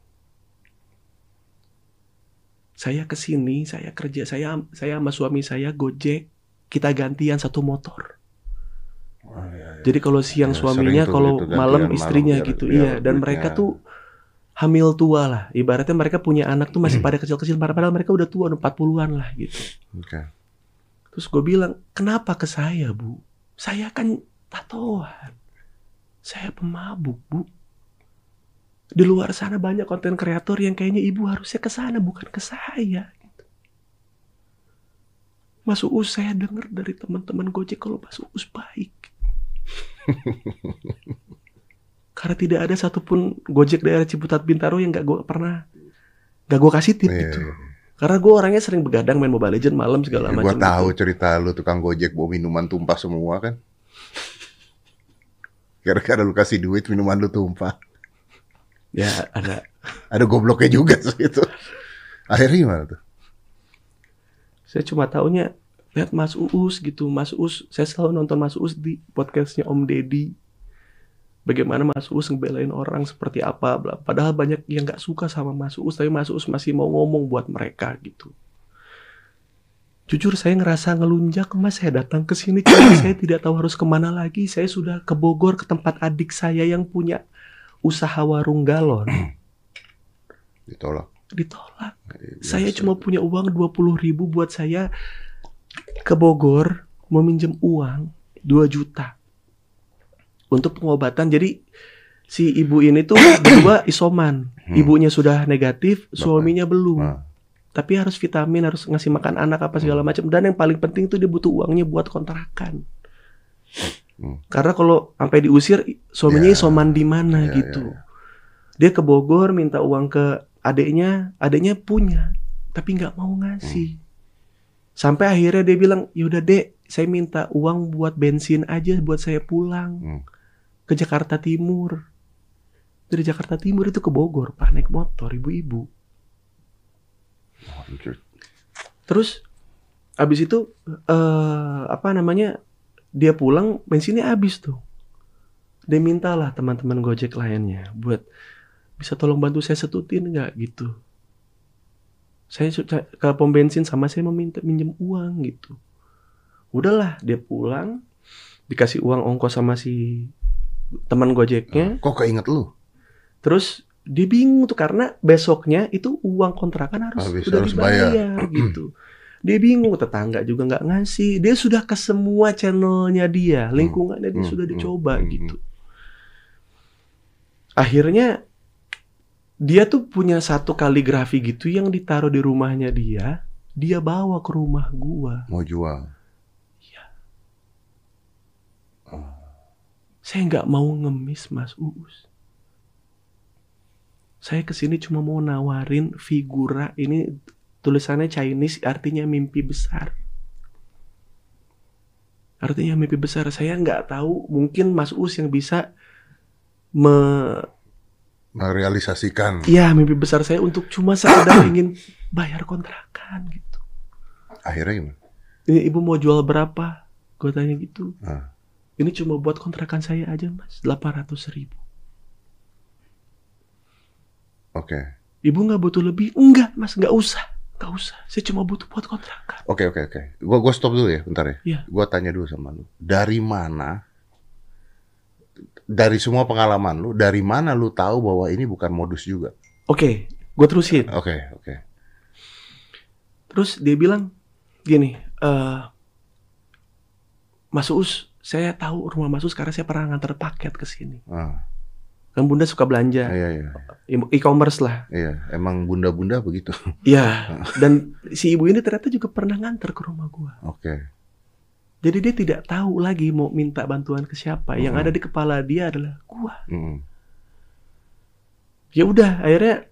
saya ke sini saya kerja saya saya sama suami saya gojek kita gantian satu motor Oh, iya, iya. jadi kalau siang Ya, suaminya, kalau gitu, malam malam istrinya biar- gitu. biar iya, dan duitnya. mereka tuh hamil tua lah. Ibaratnya mereka punya anak tuh masih pada kecil-kecil, padahal mereka udah tua, udah 40-an lah gitu. Oke. Terus gue bilang, kenapa ke saya bu? Saya kan tatoan. Saya pemabuk bu. Di luar sana banyak konten kreator yang kayaknya ibu harusnya ke sana, bukan ke saya. gitu. Mas Uus saya dengar dari teman-teman Gojek kalau Mas Uus baik. Karena tidak ada satupun Gojek daerah Ciputat Bintaro yang gak gue pernah gak gue kasih tip Iya, gitu. Karena gue orangnya sering begadang main Mobile Legend malam segala Ya, macam. gua tahu gitu. cerita lu tukang Gojek bawa minuman tumpah semua kan. Gara-gara lu kasih duit minuman lu tumpah. Ya ada. Ada gobloknya juga sih itu. Akhirnya gimana tuh? Saya cuma taunya lihat Mas Uus gitu. Mas Uus, saya selalu nonton Mas Uus di podcastnya Om Deddy. Bagaimana Mas Uus ngebelain orang seperti apa. bla. Padahal banyak yang nggak suka sama Mas Uus, tapi Mas Uus masih mau ngomong buat mereka gitu. Jujur saya ngerasa ngelunjak mas saya datang ke sini karena saya tidak tahu harus ke mana lagi. Saya sudah ke Bogor ke tempat adik saya yang punya usaha warung galon Ditolak. ditolak. Biasa. Saya cuma punya uang 20 ribu buat saya ke Bogor mau minjem uang 2 juta untuk pengobatan. Jadi si ibu ini tuh berdua isoman. Hmm. Ibunya sudah negatif, suaminya belum. Nah, Tapi harus vitamin, harus ngasih makan anak apa segala macam. Dan yang paling penting tuh dia butuh uangnya buat kontrakan. Hmm. Karena kalau sampai diusir, suaminya Ya. isoman di mana Ya, gitu. ya, Dia ke Bogor minta uang ke adiknya, adiknya punya, tapi nggak mau ngasih. Sampai akhirnya dia bilang, yaudah dek, saya minta uang buat bensin aja buat saya pulang Hmm. Ke Jakarta Timur. Dari Jakarta Timur itu ke Bogor, pak naik motor ibu-ibu. Oh. Terus abis itu eh apa namanya dia pulang bensinnya habis tuh. Dia mintalah teman-teman Gojek lainnya buat bisa tolong bantu saya setutin nggak gitu. Saya ke pom bensin sama saya meminta minjem uang gitu. Udahlah dia pulang dikasih uang ongkos sama si teman Gojeknya. Kok keinget lu? Terus dia bingung tuh karena besoknya itu uang kontrakan harus Habis, udah harus dibayar gitu. Dia bingung tetangga juga nggak ngasih. Dia sudah ke semua channelnya dia, lingkungannya dia Hmm, sudah hmm, dicoba hmm, gitu. Akhirnya dia tuh punya satu kaligrafi gitu yang ditaruh di rumahnya dia. Dia bawa ke rumah gua. Mau jual. Saya nggak mau ngemis Mas Uus. Saya ke sini cuma mau nawarin figura ini tulisannya Chinese artinya mimpi besar. Artinya mimpi besar. Saya nggak tahu mungkin Mas Uus yang bisa me Merealisasikan. ya mimpi besar saya untuk cuma sekedar ingin bayar kontrakan gitu. Akhirnya gimana? Ini ibu mau jual berapa? Gue tanya gitu. Ah. Ini cuma buat kontrakan saya aja mas, 800 ribu. Oke. Ibu nggak butuh lebih? Enggak, mas, nggak usah. Nggak usah. Saya cuma butuh buat kontrakan. Oke oke oke. Gua gua stop dulu ya, bentar ya. Iya. Gua tanya dulu sama lu. Dari mana? Dari semua pengalaman lu, dari mana lu tahu bahwa ini bukan modus juga? Oke, gue terusin. Oke oke. Terus dia bilang gini, eh Mas Uus, saya tahu rumah Mas Uus karena saya pernah nganter paket ke sini. Ah, Kan Bunda suka belanja, iya iya e-commerce lah. iya. Emang bunda-bunda begitu. Iya. Dan si ibu ini ternyata juga pernah nganter ke rumah gua. Oke. Jadi dia tidak tahu lagi mau minta bantuan ke siapa. Yang Mhm. ada di kepala dia adalah gua. Mm. Ya udah, akhirnya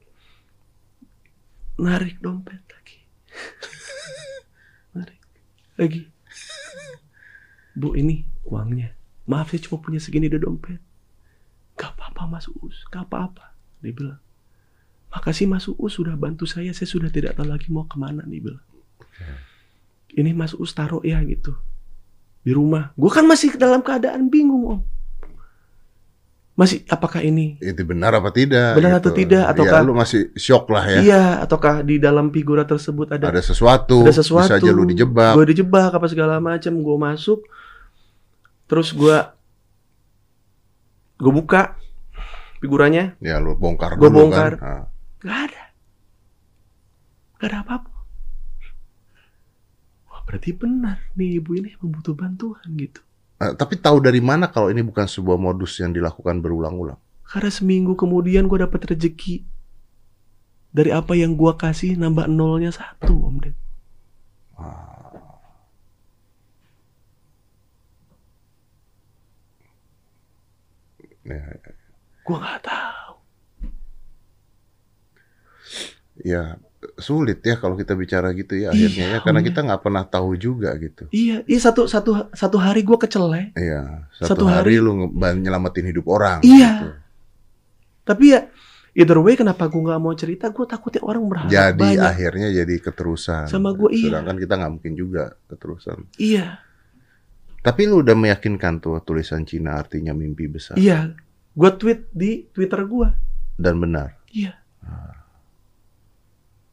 narik dompet lagi. narik lagi. Bu, ini uangnya. Maaf saya cuma punya segini di dompet. Gak apa-apa Mas Uus, gak apa-apa. Dia bilang. Makasih Mas Uus sudah bantu saya, saya sudah tidak tahu lagi mau ke mana nih bilang. Ini Mas Uus taruh ya gitu. Di rumah. Gue kan masih dalam keadaan bingung om. Masih, apakah ini Itu benar apa tidak? Benar atau tidak, Ya, ataukah- lu masih shock lah ya. Iya, ataukah di dalam figura tersebut ada Ada sesuatu, ada sesuatu? bisa aja lu dijebak. Gue dijebak apa segala macam. Gue masuk, terus gue gue buka figuranya, Ya lu bongkar Gua dulu bongkar. kan. Nggak ada, nggak ada apa-apa. Wah, berarti benar nih ibu ini emang butuh bantuan gitu. Eh, tapi tahu dari mana kalau ini bukan sebuah modus yang dilakukan berulang-ulang? Karena seminggu kemudian gue dapat rezeki dari apa yang gue kasih nambah nolnya satu, Om Ded. Ya, Gue nggak tahu. ya sulit ya kalau kita bicara gitu ya Iya, akhirnya ya karena kita nggak pernah tahu juga gitu. Iya, iya satu satu satu hari gue kecelek. Iya, Satu satu, hari, hari- lu nyelamatin hidup orang. Iya. gitu. Tapi ya either way kenapa gue nggak mau cerita? Gue takutnya orang berharap Jadi banyak. akhirnya jadi keterusan. Sama gua, iya. Sedangkan kita nggak mungkin juga keterusan. Iya, Tapi lu udah meyakinkan tuh tulisan Cina artinya mimpi besar iya. Gue tweet di Twitter gue. dan benar. Iya.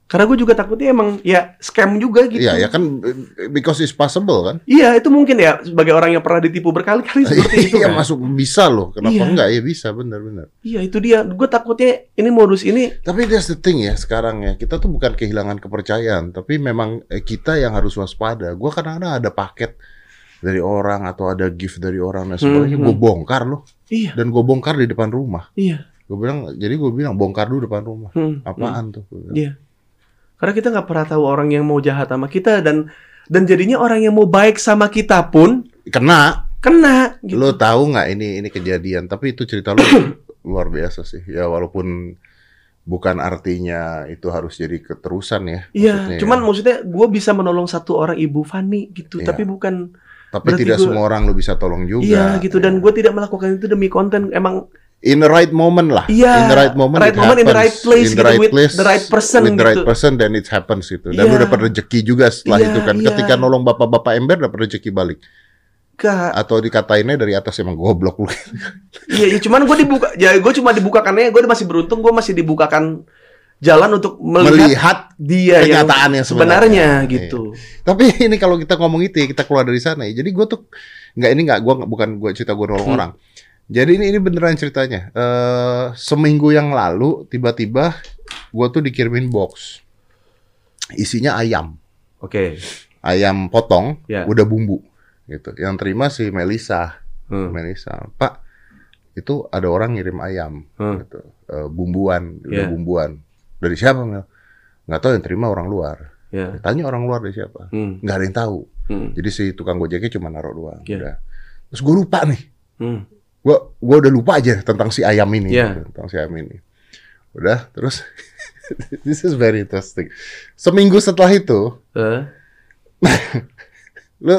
Karena gue juga takutnya emang ya scam juga gitu. Iya, ya kan because it's possible kan. Iya, itu mungkin ya sebagai orang yang pernah ditipu berkali-kali seperti itu Iya, kan. masuk bisa loh. Kenapa Iya. enggak? Ya bisa, benar-benar. Iya, itu dia. Gue takutnya ini modus ini Tapi that's the thing ya sekarang ya. Kita tuh bukan kehilangan kepercayaan, tapi memang eh, kita yang harus waspada. Gua kadang-kadang ada paket dari orang atau ada gift dari orang dan sebagainya, Hmm, gue hmm. bongkar loh. iya, Dan gue bongkar di depan rumah. iya. Gue bilang, jadi gue bilang bongkar dulu depan rumah. Hmm, hmm. Apaan tuh? Gua bilang. Iya. Karena kita nggak pernah tahu orang yang mau jahat sama kita dan dan jadinya orang yang mau baik sama kita pun Kena. kena gitu. Lo tahu nggak ini ini kejadian? Tapi itu cerita lo luar biasa sih. Ya walaupun bukan artinya itu harus jadi keterusan ya. Iya, maksudnya cuman ya. maksudnya gue bisa menolong satu orang ibu Fani gitu, Iya. tapi bukan Tapi berarti tidak gua- semua orang lo bisa tolong juga. iya gitu dan Ya. gue tidak melakukan itu demi konten emang in the right moment lah. Iya, in the right moment, right moment, in the right place in the gitu, right with place, the right person with the right gitu. person, then it happens gitu. Dan lu Iya. dapat rezeki juga setelah Iya, itu kan. iya. Ketika nolong bapak-bapak ember dapat rezeki balik. Gak, Atau dikatainnya dari atas emang goblok lu. iya, iya, cuman gue dibuka, ya gue cuma dibukakannya, gue masih beruntung, gue masih dibukakan jalan untuk melihat, Melihat dia yang kenyataan yang sebenarnya sebenarnya. gitu. Tapi ini kalau kita ngomong itu ya kita keluar dari sana ya. Jadi gue tuh nggak ini nggak gue bukan gue cerita gue nolong Hmm. orang. Jadi ini ini beneran ceritanya. Eh seminggu yang lalu tiba-tiba gue tuh dikirimin box isinya ayam, Oke. ayam potong, Ya. udah bumbu gitu. Yang terima si Melisa, Hmm. Melisa. Pak itu ada orang ngirim ayam Hmm. gitu. Eh, bumbuan, udah Ya. bumbuan. Dari siapa? Nggak tahu yang terima orang luar. Ya. Tanya orang luar dari siapa? Hmm. Nggak ada yang tahu. Hmm. Jadi si tukang gojeknya cuma naruh doang. Iya. Udah. Terus gue lupa nih. Hmm. Gue gua udah lupa aja tentang si ayam ini. Iya. gitu, Tentang si ayam ini. Udah, terus this is very interesting. Seminggu setelah itu, Eh, lu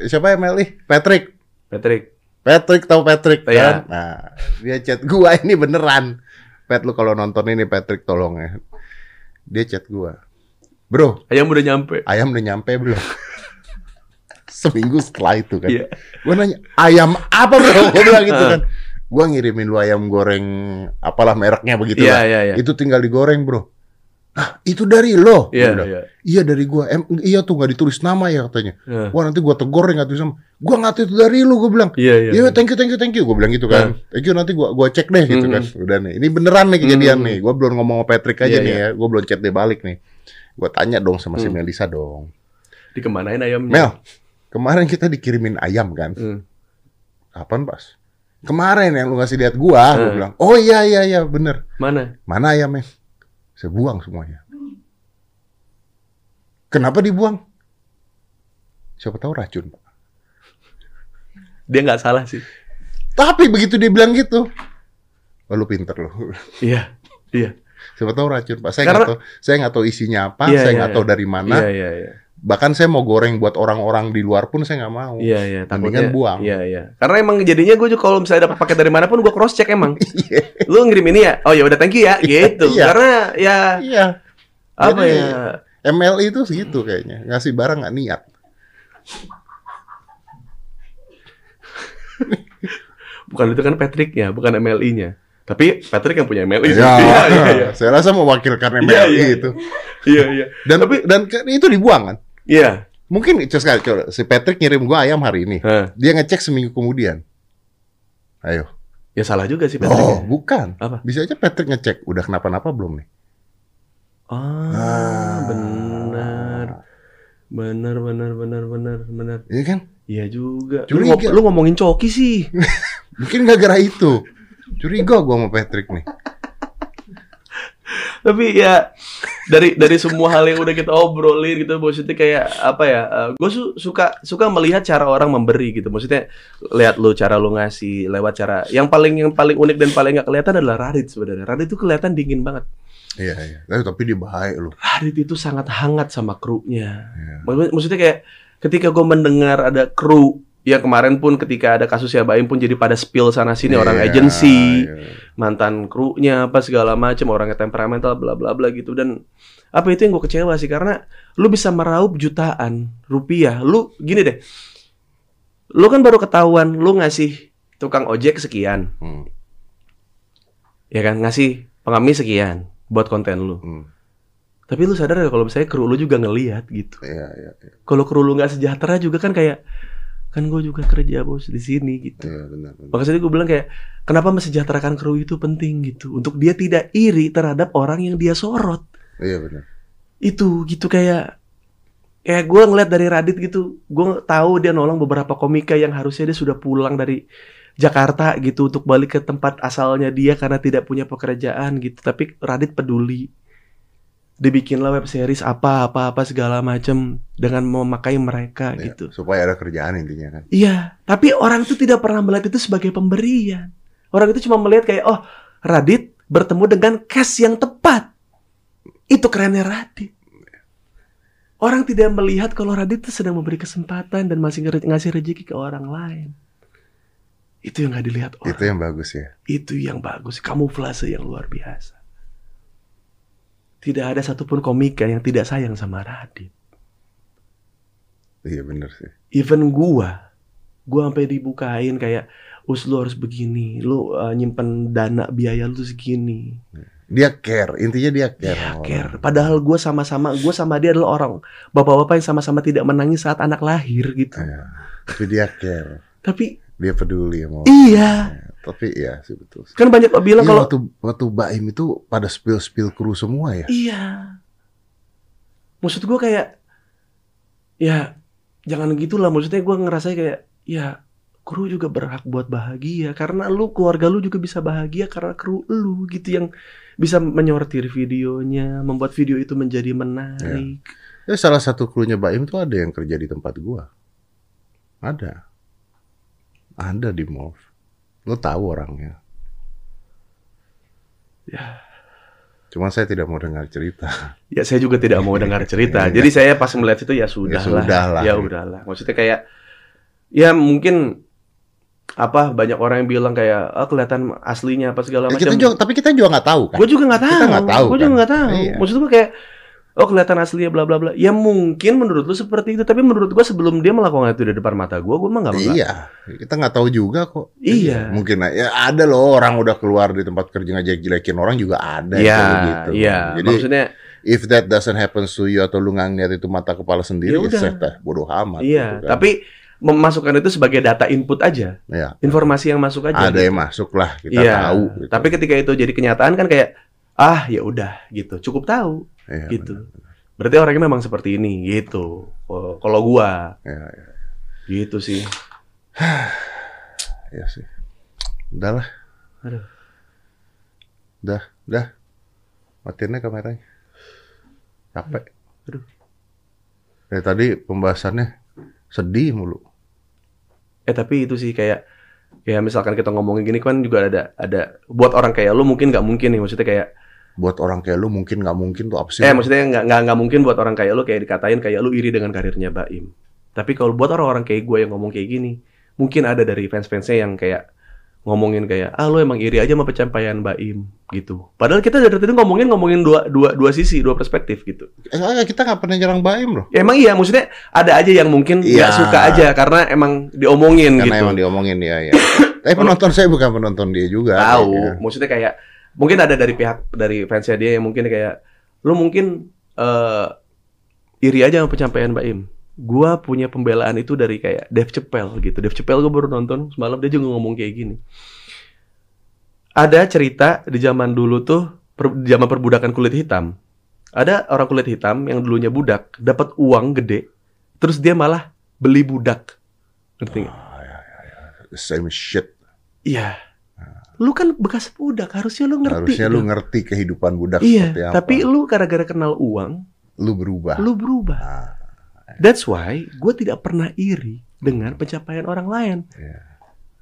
siapa yang Meli? Patrick. Patrick. Patrick tahu Patrick Iya. kan? Nah, dia chat gua ini beneran. Pat lu kalau nonton ini Patrick tolong ya. Dia chat gua. Bro, Ayam udah nyampe. ayam udah nyampe belum? Seminggu setelah itu kan. Iya. Gue nanya, ayam apa bro? Gue bilang gitu kan. Gua ngirimin lu ayam goreng apalah mereknya begitu Iya, lah. iya, iya. Itu tinggal digoreng, Bro. Ah, itu dari lo. Gua Iya, bilang. iya. Iya dari gua. Em, iya tuh nggak ditulis nama ya katanya. Iya. Wah nanti gua tegur ya nggak tulis nama. Gua nggak tahu itu dari lu. Gua bilang. Iya, iya. Iya, thank you, thank you, thank you. Gue bilang gitu kan. Thank you, nanti gua gua cek deh gitu Mhm. kan. Udah nih, ini beneran nih kejadian Mhm. nih. Gua belum ngomong sama Patrick aja Iya, nih iya. ya. Gua belum chat dia balik nih. Gua tanya dong sama si Hmm. Melisa dong. Dikemanain ayamnya? Mel, kemarin kita dikirimin ayam kan? Hmm. Kapan pas? Kemarin yang lu ngasih lihat gua, gua Hmm. bilang, oh iya iya iya bener. Mana? Mana ayamnya? Saya buang semuanya. Kenapa dibuang? Siapa tahu racun. Pak. Dia nggak salah sih. Tapi begitu dia bilang gitu, oh, lu pinter lu. Iya. Iya. Siapa tahu racun, Pak. Saya Karena- nggak tahu, saya nggak tahu isinya apa, Iya, saya iya, nggak iya. tahu dari mana. Iya, iya, iya. Bahkan saya mau goreng buat orang-orang di luar pun saya nggak mau. Iya, iya. Takutnya buang. Iya, iya. Karena emang jadinya gue juga kalau misalnya dapat paket dari mana pun gue cross check emang. Iya. Lu ngirim ini ya? Oh ya udah thank you ya. Gitu. Iya. Karena ya Iya. apa Jadi, ya? MLI itu segitu kayaknya, ngasih barang nggak niat. Bukan itu kan Patricknya, bukan MLI-nya. Tapi Patrick yang punya MLI. sih. Ya, Iya, iya, iya. saya rasa mewakilkan Iya, MLI iya. itu. Iya, iya. Dan dan ke- itu dibuang kan? Iya. Mungkin coba, si Patrick ngirim gua ayam hari ini. Hah. Dia ngecek seminggu kemudian. Ayo. Ya salah juga sih Patrick. Oh, bukan. Apa? Bisa aja Patrick ngecek udah kenapa-napa belum nih. Ah, benar. Benar, benar, benar, benar, benar. Iya kan? Iya juga. Lu, Curiga. ngom- lu ngomongin coki sih. Mungkin gak gara itu. Curiga gua sama Patrick nih. Tapi ya dari dari semua hal yang udah kita obrolin gitu maksudnya kayak apa ya? gue suka suka melihat cara orang memberi gitu. Maksudnya lihat lu cara lu ngasih lewat cara yang paling yang paling unik dan paling gak kelihatan adalah Radit sebenarnya. Radit itu kelihatan dingin banget. Iya, iya. Tapi, tapi dia baik loh. Radit itu sangat hangat sama krunya. Iya. Maksud- Maksudnya kayak ketika gue mendengar ada kru yang kemarin pun ketika ada kasus ya Baim pun jadi pada spill sana sini orang Iya, agensi, iya. mantan krunya apa segala macam orangnya temperamental bla bla bla gitu dan apa itu yang gue kecewa sih karena lu bisa meraup jutaan rupiah lu gini deh lu kan baru ketahuan lu ngasih tukang ojek sekian Hmm, ya kan ngasih pengamis sekian buat konten lu hmm. tapi lu sadar gak kalau misalnya kru lu juga ngelihat gitu Iya, iya, iya. kalau kru lu nggak sejahtera juga kan kayak kan gue juga kerja bos di sini gitu Iya, benar. benar. Makanya gue bilang kayak kenapa mensejahterakan kru itu penting gitu untuk dia tidak iri terhadap orang yang dia sorot Iya, benar. itu gitu kayak kayak gue ngeliat dari Radit gitu gue tahu dia nolong beberapa komika yang harusnya dia sudah pulang dari Jakarta gitu untuk balik ke tempat asalnya dia karena tidak punya pekerjaan gitu tapi Radit peduli dibikinlah web series apa apa apa segala macem dengan memakai mereka Iya, gitu Supaya ada kerjaan intinya kan. Iya, tapi orang itu tidak pernah melihat itu sebagai pemberian. Orang itu cuma melihat kayak, oh, Radit bertemu dengan cash yang tepat. Itu kerennya Radit. Orang tidak melihat kalau Radit itu sedang memberi kesempatan dan masih ngasih rezeki ke orang lain. Itu yang nggak dilihat orang. Itu yang bagus ya. Itu yang bagus, kamuflase yang luar biasa. Tidak ada satupun komika yang tidak sayang sama Radit. Iya benar sih. even gua gua sampai dibukain kayak us lu harus begini lu uh, nyimpen dana biaya lu segini Dia care, intinya dia care. ya sama care padahal gua sama-sama gua sama dia adalah orang bapak-bapak yang sama-sama tidak menangis saat anak lahir gitu Iya. Tapi dia care. tapi Dia peduli sama iya Ya, Tapi iya sih betul. kan banyak yang bilang Iya, kalau waktu waktu Baim itu pada spill spill kru semua ya. iya maksud gua kayak ya jangan gitulah maksudnya gua ngerasa kayak ya kru juga berhak buat bahagia karena lu keluarga lu juga bisa bahagia karena kru lu gitu yang bisa menyortir videonya membuat video itu menjadi menarik Ya salah satu krunya Baim tuh ada yang kerja di tempat gua. Ada. Ada di mall. Lo tahu orangnya. Ya. Cuma saya tidak mau dengar cerita. ya saya juga tidak mau dengar cerita jadi saya pas melihat itu ya sudah Ya sudah lah. ya udahlah maksudnya kayak ya mungkin apa banyak orang yang bilang kayak ah kelihatan aslinya apa segala Ya, macam kita juga, tapi kita juga nggak tahu kan. gue juga nggak tahu Kita nggak tahu, gue juga kan? nggak tahu Iya. maksud gue kayak oh kelihatan aslinya bla bla bla. Ya mungkin menurut lu seperti itu, tapi menurut gua sebelum dia melakukan itu di depan mata gua, gua mah nggak Iya, kita nggak tahu juga kok. Iya. Mungkin ya ada loh orang udah keluar di tempat kerja ngejek-jelekin orang juga ada Iya, gitu. iya. Jadi Maksudnya if that doesn't happen to you atau lu nggak ngeliat itu mata kepala sendiri, Ya ya udah. sudah bodoh amat. iya, gitu kan. tapi memasukkan itu sebagai data input aja, ya, informasi yang masuk aja. ada gitu. yang masuk lah kita Iya, tahu. gitu. Tapi ketika itu jadi kenyataan kan kayak ah ya udah gitu, cukup tahu Iya, gitu. Berarti orangnya memang seperti ini gitu. Kalau gua Iya, iya. gitu sih. Iya sih. Udah lah. Aduh. Udah, udah. Matiin aja kameranya. Capek. Aduh. Dari tadi pembahasannya sedih mulu. Eh tapi itu sih kayak kayak misalkan kita ngomongin gini kan juga ada ada buat orang kayak lu mungkin nggak mungkin nih maksudnya kayak Buat orang kayak lu mungkin nggak mungkin tuh apa sih? eh maksudnya nggak nggak nggak mungkin buat orang kayak lu kayak dikatain kayak lu iri dengan karirnya Baim. Tapi kalau buat orang-orang kayak gue yang ngomong kayak gini, mungkin ada dari fans-fansnya yang kayak ngomongin kayak ah lu emang iri aja sama pencapaian Baim gitu. Padahal kita dari tadi ngomongin ngomongin dua dua dua sisi, dua perspektif gitu. Eh, kita nggak pernah nyerang Baim loh. Ya, emang iya maksudnya ada aja yang mungkin nggak Iya. suka aja karena emang diomongin Karena gitu. emang diomongin ya ya. Tapi penonton saya bukan penonton dia juga. tahu kayaknya. maksudnya kayak mungkin ada dari pihak dari fansnya dia yang mungkin kayak lu mungkin eh iri aja sama pencapaian Mbak Im gua punya pembelaan itu dari kayak Dave Chappelle gitu Dave Chappelle gua baru nonton semalam dia juga ngomong kayak gini ada cerita di zaman dulu tuh per, di zaman perbudakan kulit hitam ada orang kulit hitam yang dulunya budak dapat uang gede terus dia malah beli budak ngerti nggak? Ah, ya, ya, ya. Same shit. Iya. Lu kan bekas budak, harusnya lu ngerti. Harusnya lu dong. ngerti kehidupan budak seperti Iya, apa. tapi lu gara-gara kenal uang, lu berubah. lu berubah. Ah, That's why gue tidak pernah iri dengan pencapaian orang lain. Iya.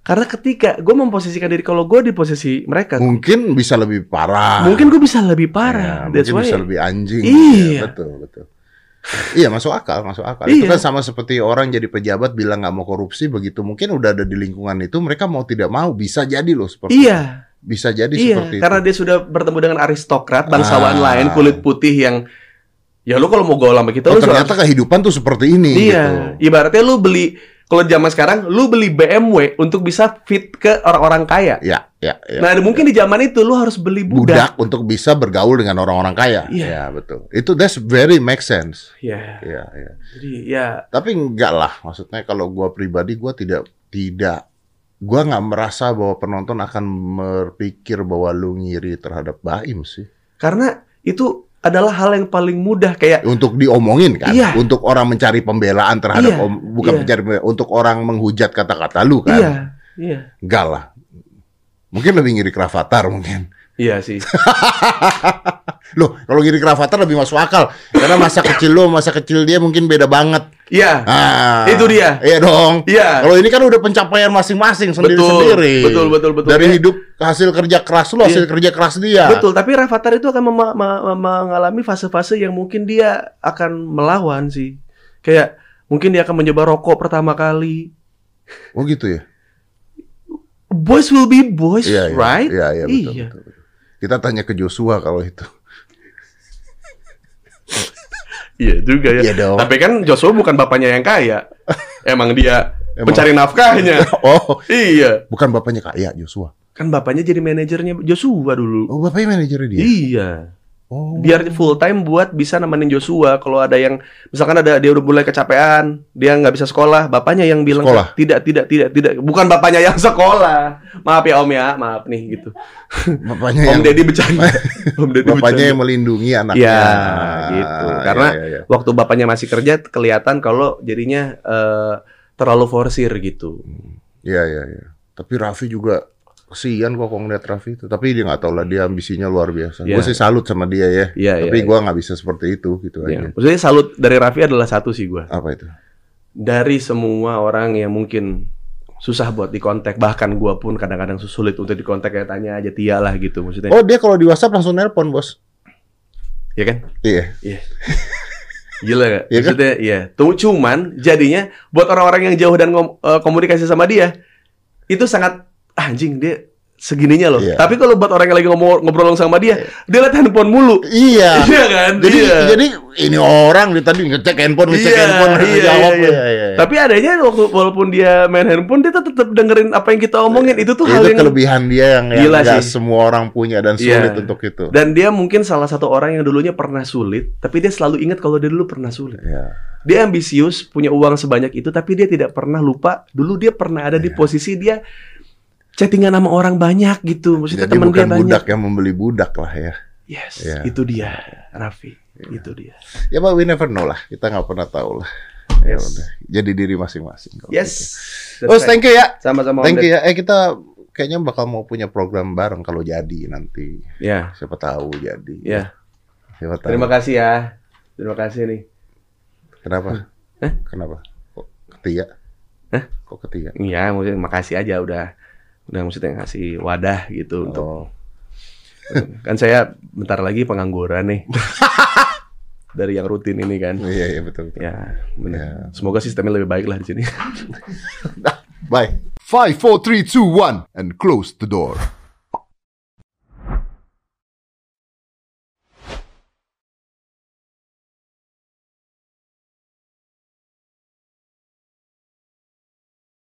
Karena ketika gue memposisikan diri, kalau gue di posisi mereka, mungkin bisa lebih parah. mungkin gue bisa lebih parah. Ya, That's mungkin why. bisa lebih anjing. Iya. Ya, betul, betul. Iya, masuk akal, masuk akal. Itu Iya. kan sama seperti orang jadi pejabat bilang nggak mau korupsi, begitu mungkin udah ada di lingkungan itu, mereka mau tidak mau bisa jadi loh seperti itu. Iya, Bisa jadi iya. seperti Karena itu. dia sudah bertemu dengan aristokrat, bangsawan Ah. lain, kulit putih yang, ya lu kalau mau gaul sama kita, Oh, lu ternyata kehidupan tuh seperti ini Iya, gitu. ibaratnya lu beli kalau zaman sekarang lu beli BMW untuk bisa fit ke orang-orang kaya. Ya, ya, ya. Nah, mungkin di zaman itu lu harus beli budak. budak untuk bisa bergaul dengan orang-orang kaya. Iya. Ya, betul. Itu that's very make sense. Ya, Iya, iya. jadi ya Tapi enggak lah, maksudnya kalau gua pribadi gua tidak tidak gua nggak merasa bahwa penonton akan berpikir bahwa lu ngiri terhadap Baim sih. karena itu adalah hal yang paling mudah kayak Untuk diomongin kan, Iya. untuk orang mencari pembelaan terhadap Iya, om, bukan iya. mencari pembelaan, untuk orang menghujat kata-kata lu kan. iya, iya. Enggak lah. Mungkin lebih ngiri Kravatar mungkin. Iya sih. Loh, kalau ngiri Kravatar lebih masuk akal. Karena masa kecil lu, masa kecil dia mungkin beda banget. Iya. Ah, Itu dia. Iya dong. Iya. Kalau ini kan udah pencapaian masing-masing sendiri-sendiri. Betul, betul, betul. Dari Kayak- hidup hasil kerja keras lu, hasil Iya. kerja keras dia. Betul, tapi Rafathar itu akan mengalami fase-fase yang mungkin dia akan melawan sih. Kayak mungkin dia akan mencoba rokok pertama kali. Oh gitu ya. Boys will be boys, Iya, iya. right? Iya, iya betul, Iya. betul, betul. Kita tanya ke Joshua kalau itu. Iya juga ya. Iya dong. Tapi kan Joshua bukan bapaknya yang kaya. Emang dia Emang- pencari nafkahnya. Oh, iya. bukan bapaknya kaya Joshua. Kan bapaknya jadi manajernya Joshua dulu. Oh, bapaknya manajernya dia. Iya. Oh. Biar full time buat bisa nemenin Joshua kalau ada yang misalkan ada dia udah mulai kecapean, dia nggak bisa sekolah, bapaknya yang bilang Sekolah? tidak tidak tidak tidak bukan bapaknya yang sekolah. Maaf ya Om ya, maaf nih gitu. bapaknya Om yang Deddy bercanda. Om Deddy bapaknya bercanda. yang melindungi anaknya. Iya, gitu. Karena Iya, iya, iya. waktu bapaknya masih kerja kelihatan kalau jadinya eh, terlalu forsir gitu. Iya, iya, iya. Tapi Raffi juga kesian kok kalau ngeliat Raffi itu. Tapi dia nggak tahu lah dia ambisinya luar biasa. Iya. Gue sih salut sama dia ya. Iya, Tapi iya, gua nggak bisa seperti itu gitu iya. aja. Maksudnya salut dari Raffi adalah satu sih gua. Apa itu? Dari semua orang yang mungkin susah buat dikontak, bahkan gua pun kadang-kadang sulit untuk dikontak kayak tanya aja Tia lah gitu maksudnya. Oh dia kalau di WhatsApp langsung nelpon bos. Ya kan? Iya. Gila gak? Iya kan? Maksudnya iya. Tuh cuman jadinya buat orang-orang yang jauh dan eh, komunikasi sama dia itu sangat anjing dia segininya loh. Iya. Tapi kalau buat orang yang lagi ngomong ngobrol sama dia, dia lihat handphone mulu. Iya. Iya kan? Jadi Iya. jadi ini orang dia tadi ngecek handphone, ngecek Iya, handphone, iya, jawab. iya, iya. Iya, iya. Tapi adanya waktu walaupun dia main handphone dia tetap dengerin apa yang kita omongin. Itu tuh hal itu yang kelebihan dia yang, yang Gila sih. semua orang punya dan Iya. sulit untuk itu. dan dia mungkin salah satu orang yang dulunya pernah sulit, tapi dia selalu ingat kalau dia dulu pernah sulit. Iya. Dia ambisius, punya uang sebanyak itu, tapi dia tidak pernah lupa. Dulu dia pernah ada Iya. di posisi dia chattingan sama orang banyak gitu. Maksudnya Jadi teman dia bukan banyak. budak yang membeli budak lah ya. Yes, Iya. itu dia, Raffi. Itu dia. Ya but we never know lah. Kita nggak pernah tahu lah. Ya Yes. udah. Jadi diri masing-masing. kalau Yes. gitu. Oh, thank you ya. Sama-sama. Thank you ya. Eh kita kayaknya bakal mau punya program bareng kalau jadi nanti. Ya, Siapa tahu jadi. ya. Siapa tahu. Terima kasih ya. Terima kasih nih. Kenapa? Hah? Kenapa? Kok ketiga? Hah? Kok ketiga? Iya, maksudnya makasih aja udah udah maksudnya ngasih wadah gitu untuk Oh. kan saya bentar lagi pengangguran nih. Dari yang rutin ini kan. Iya, iya betul. betul. Ya, benar. Ya. Semoga sistemnya lebih baik lah di sini. Bye. 5, 4, 3, 2, 1, and close the door.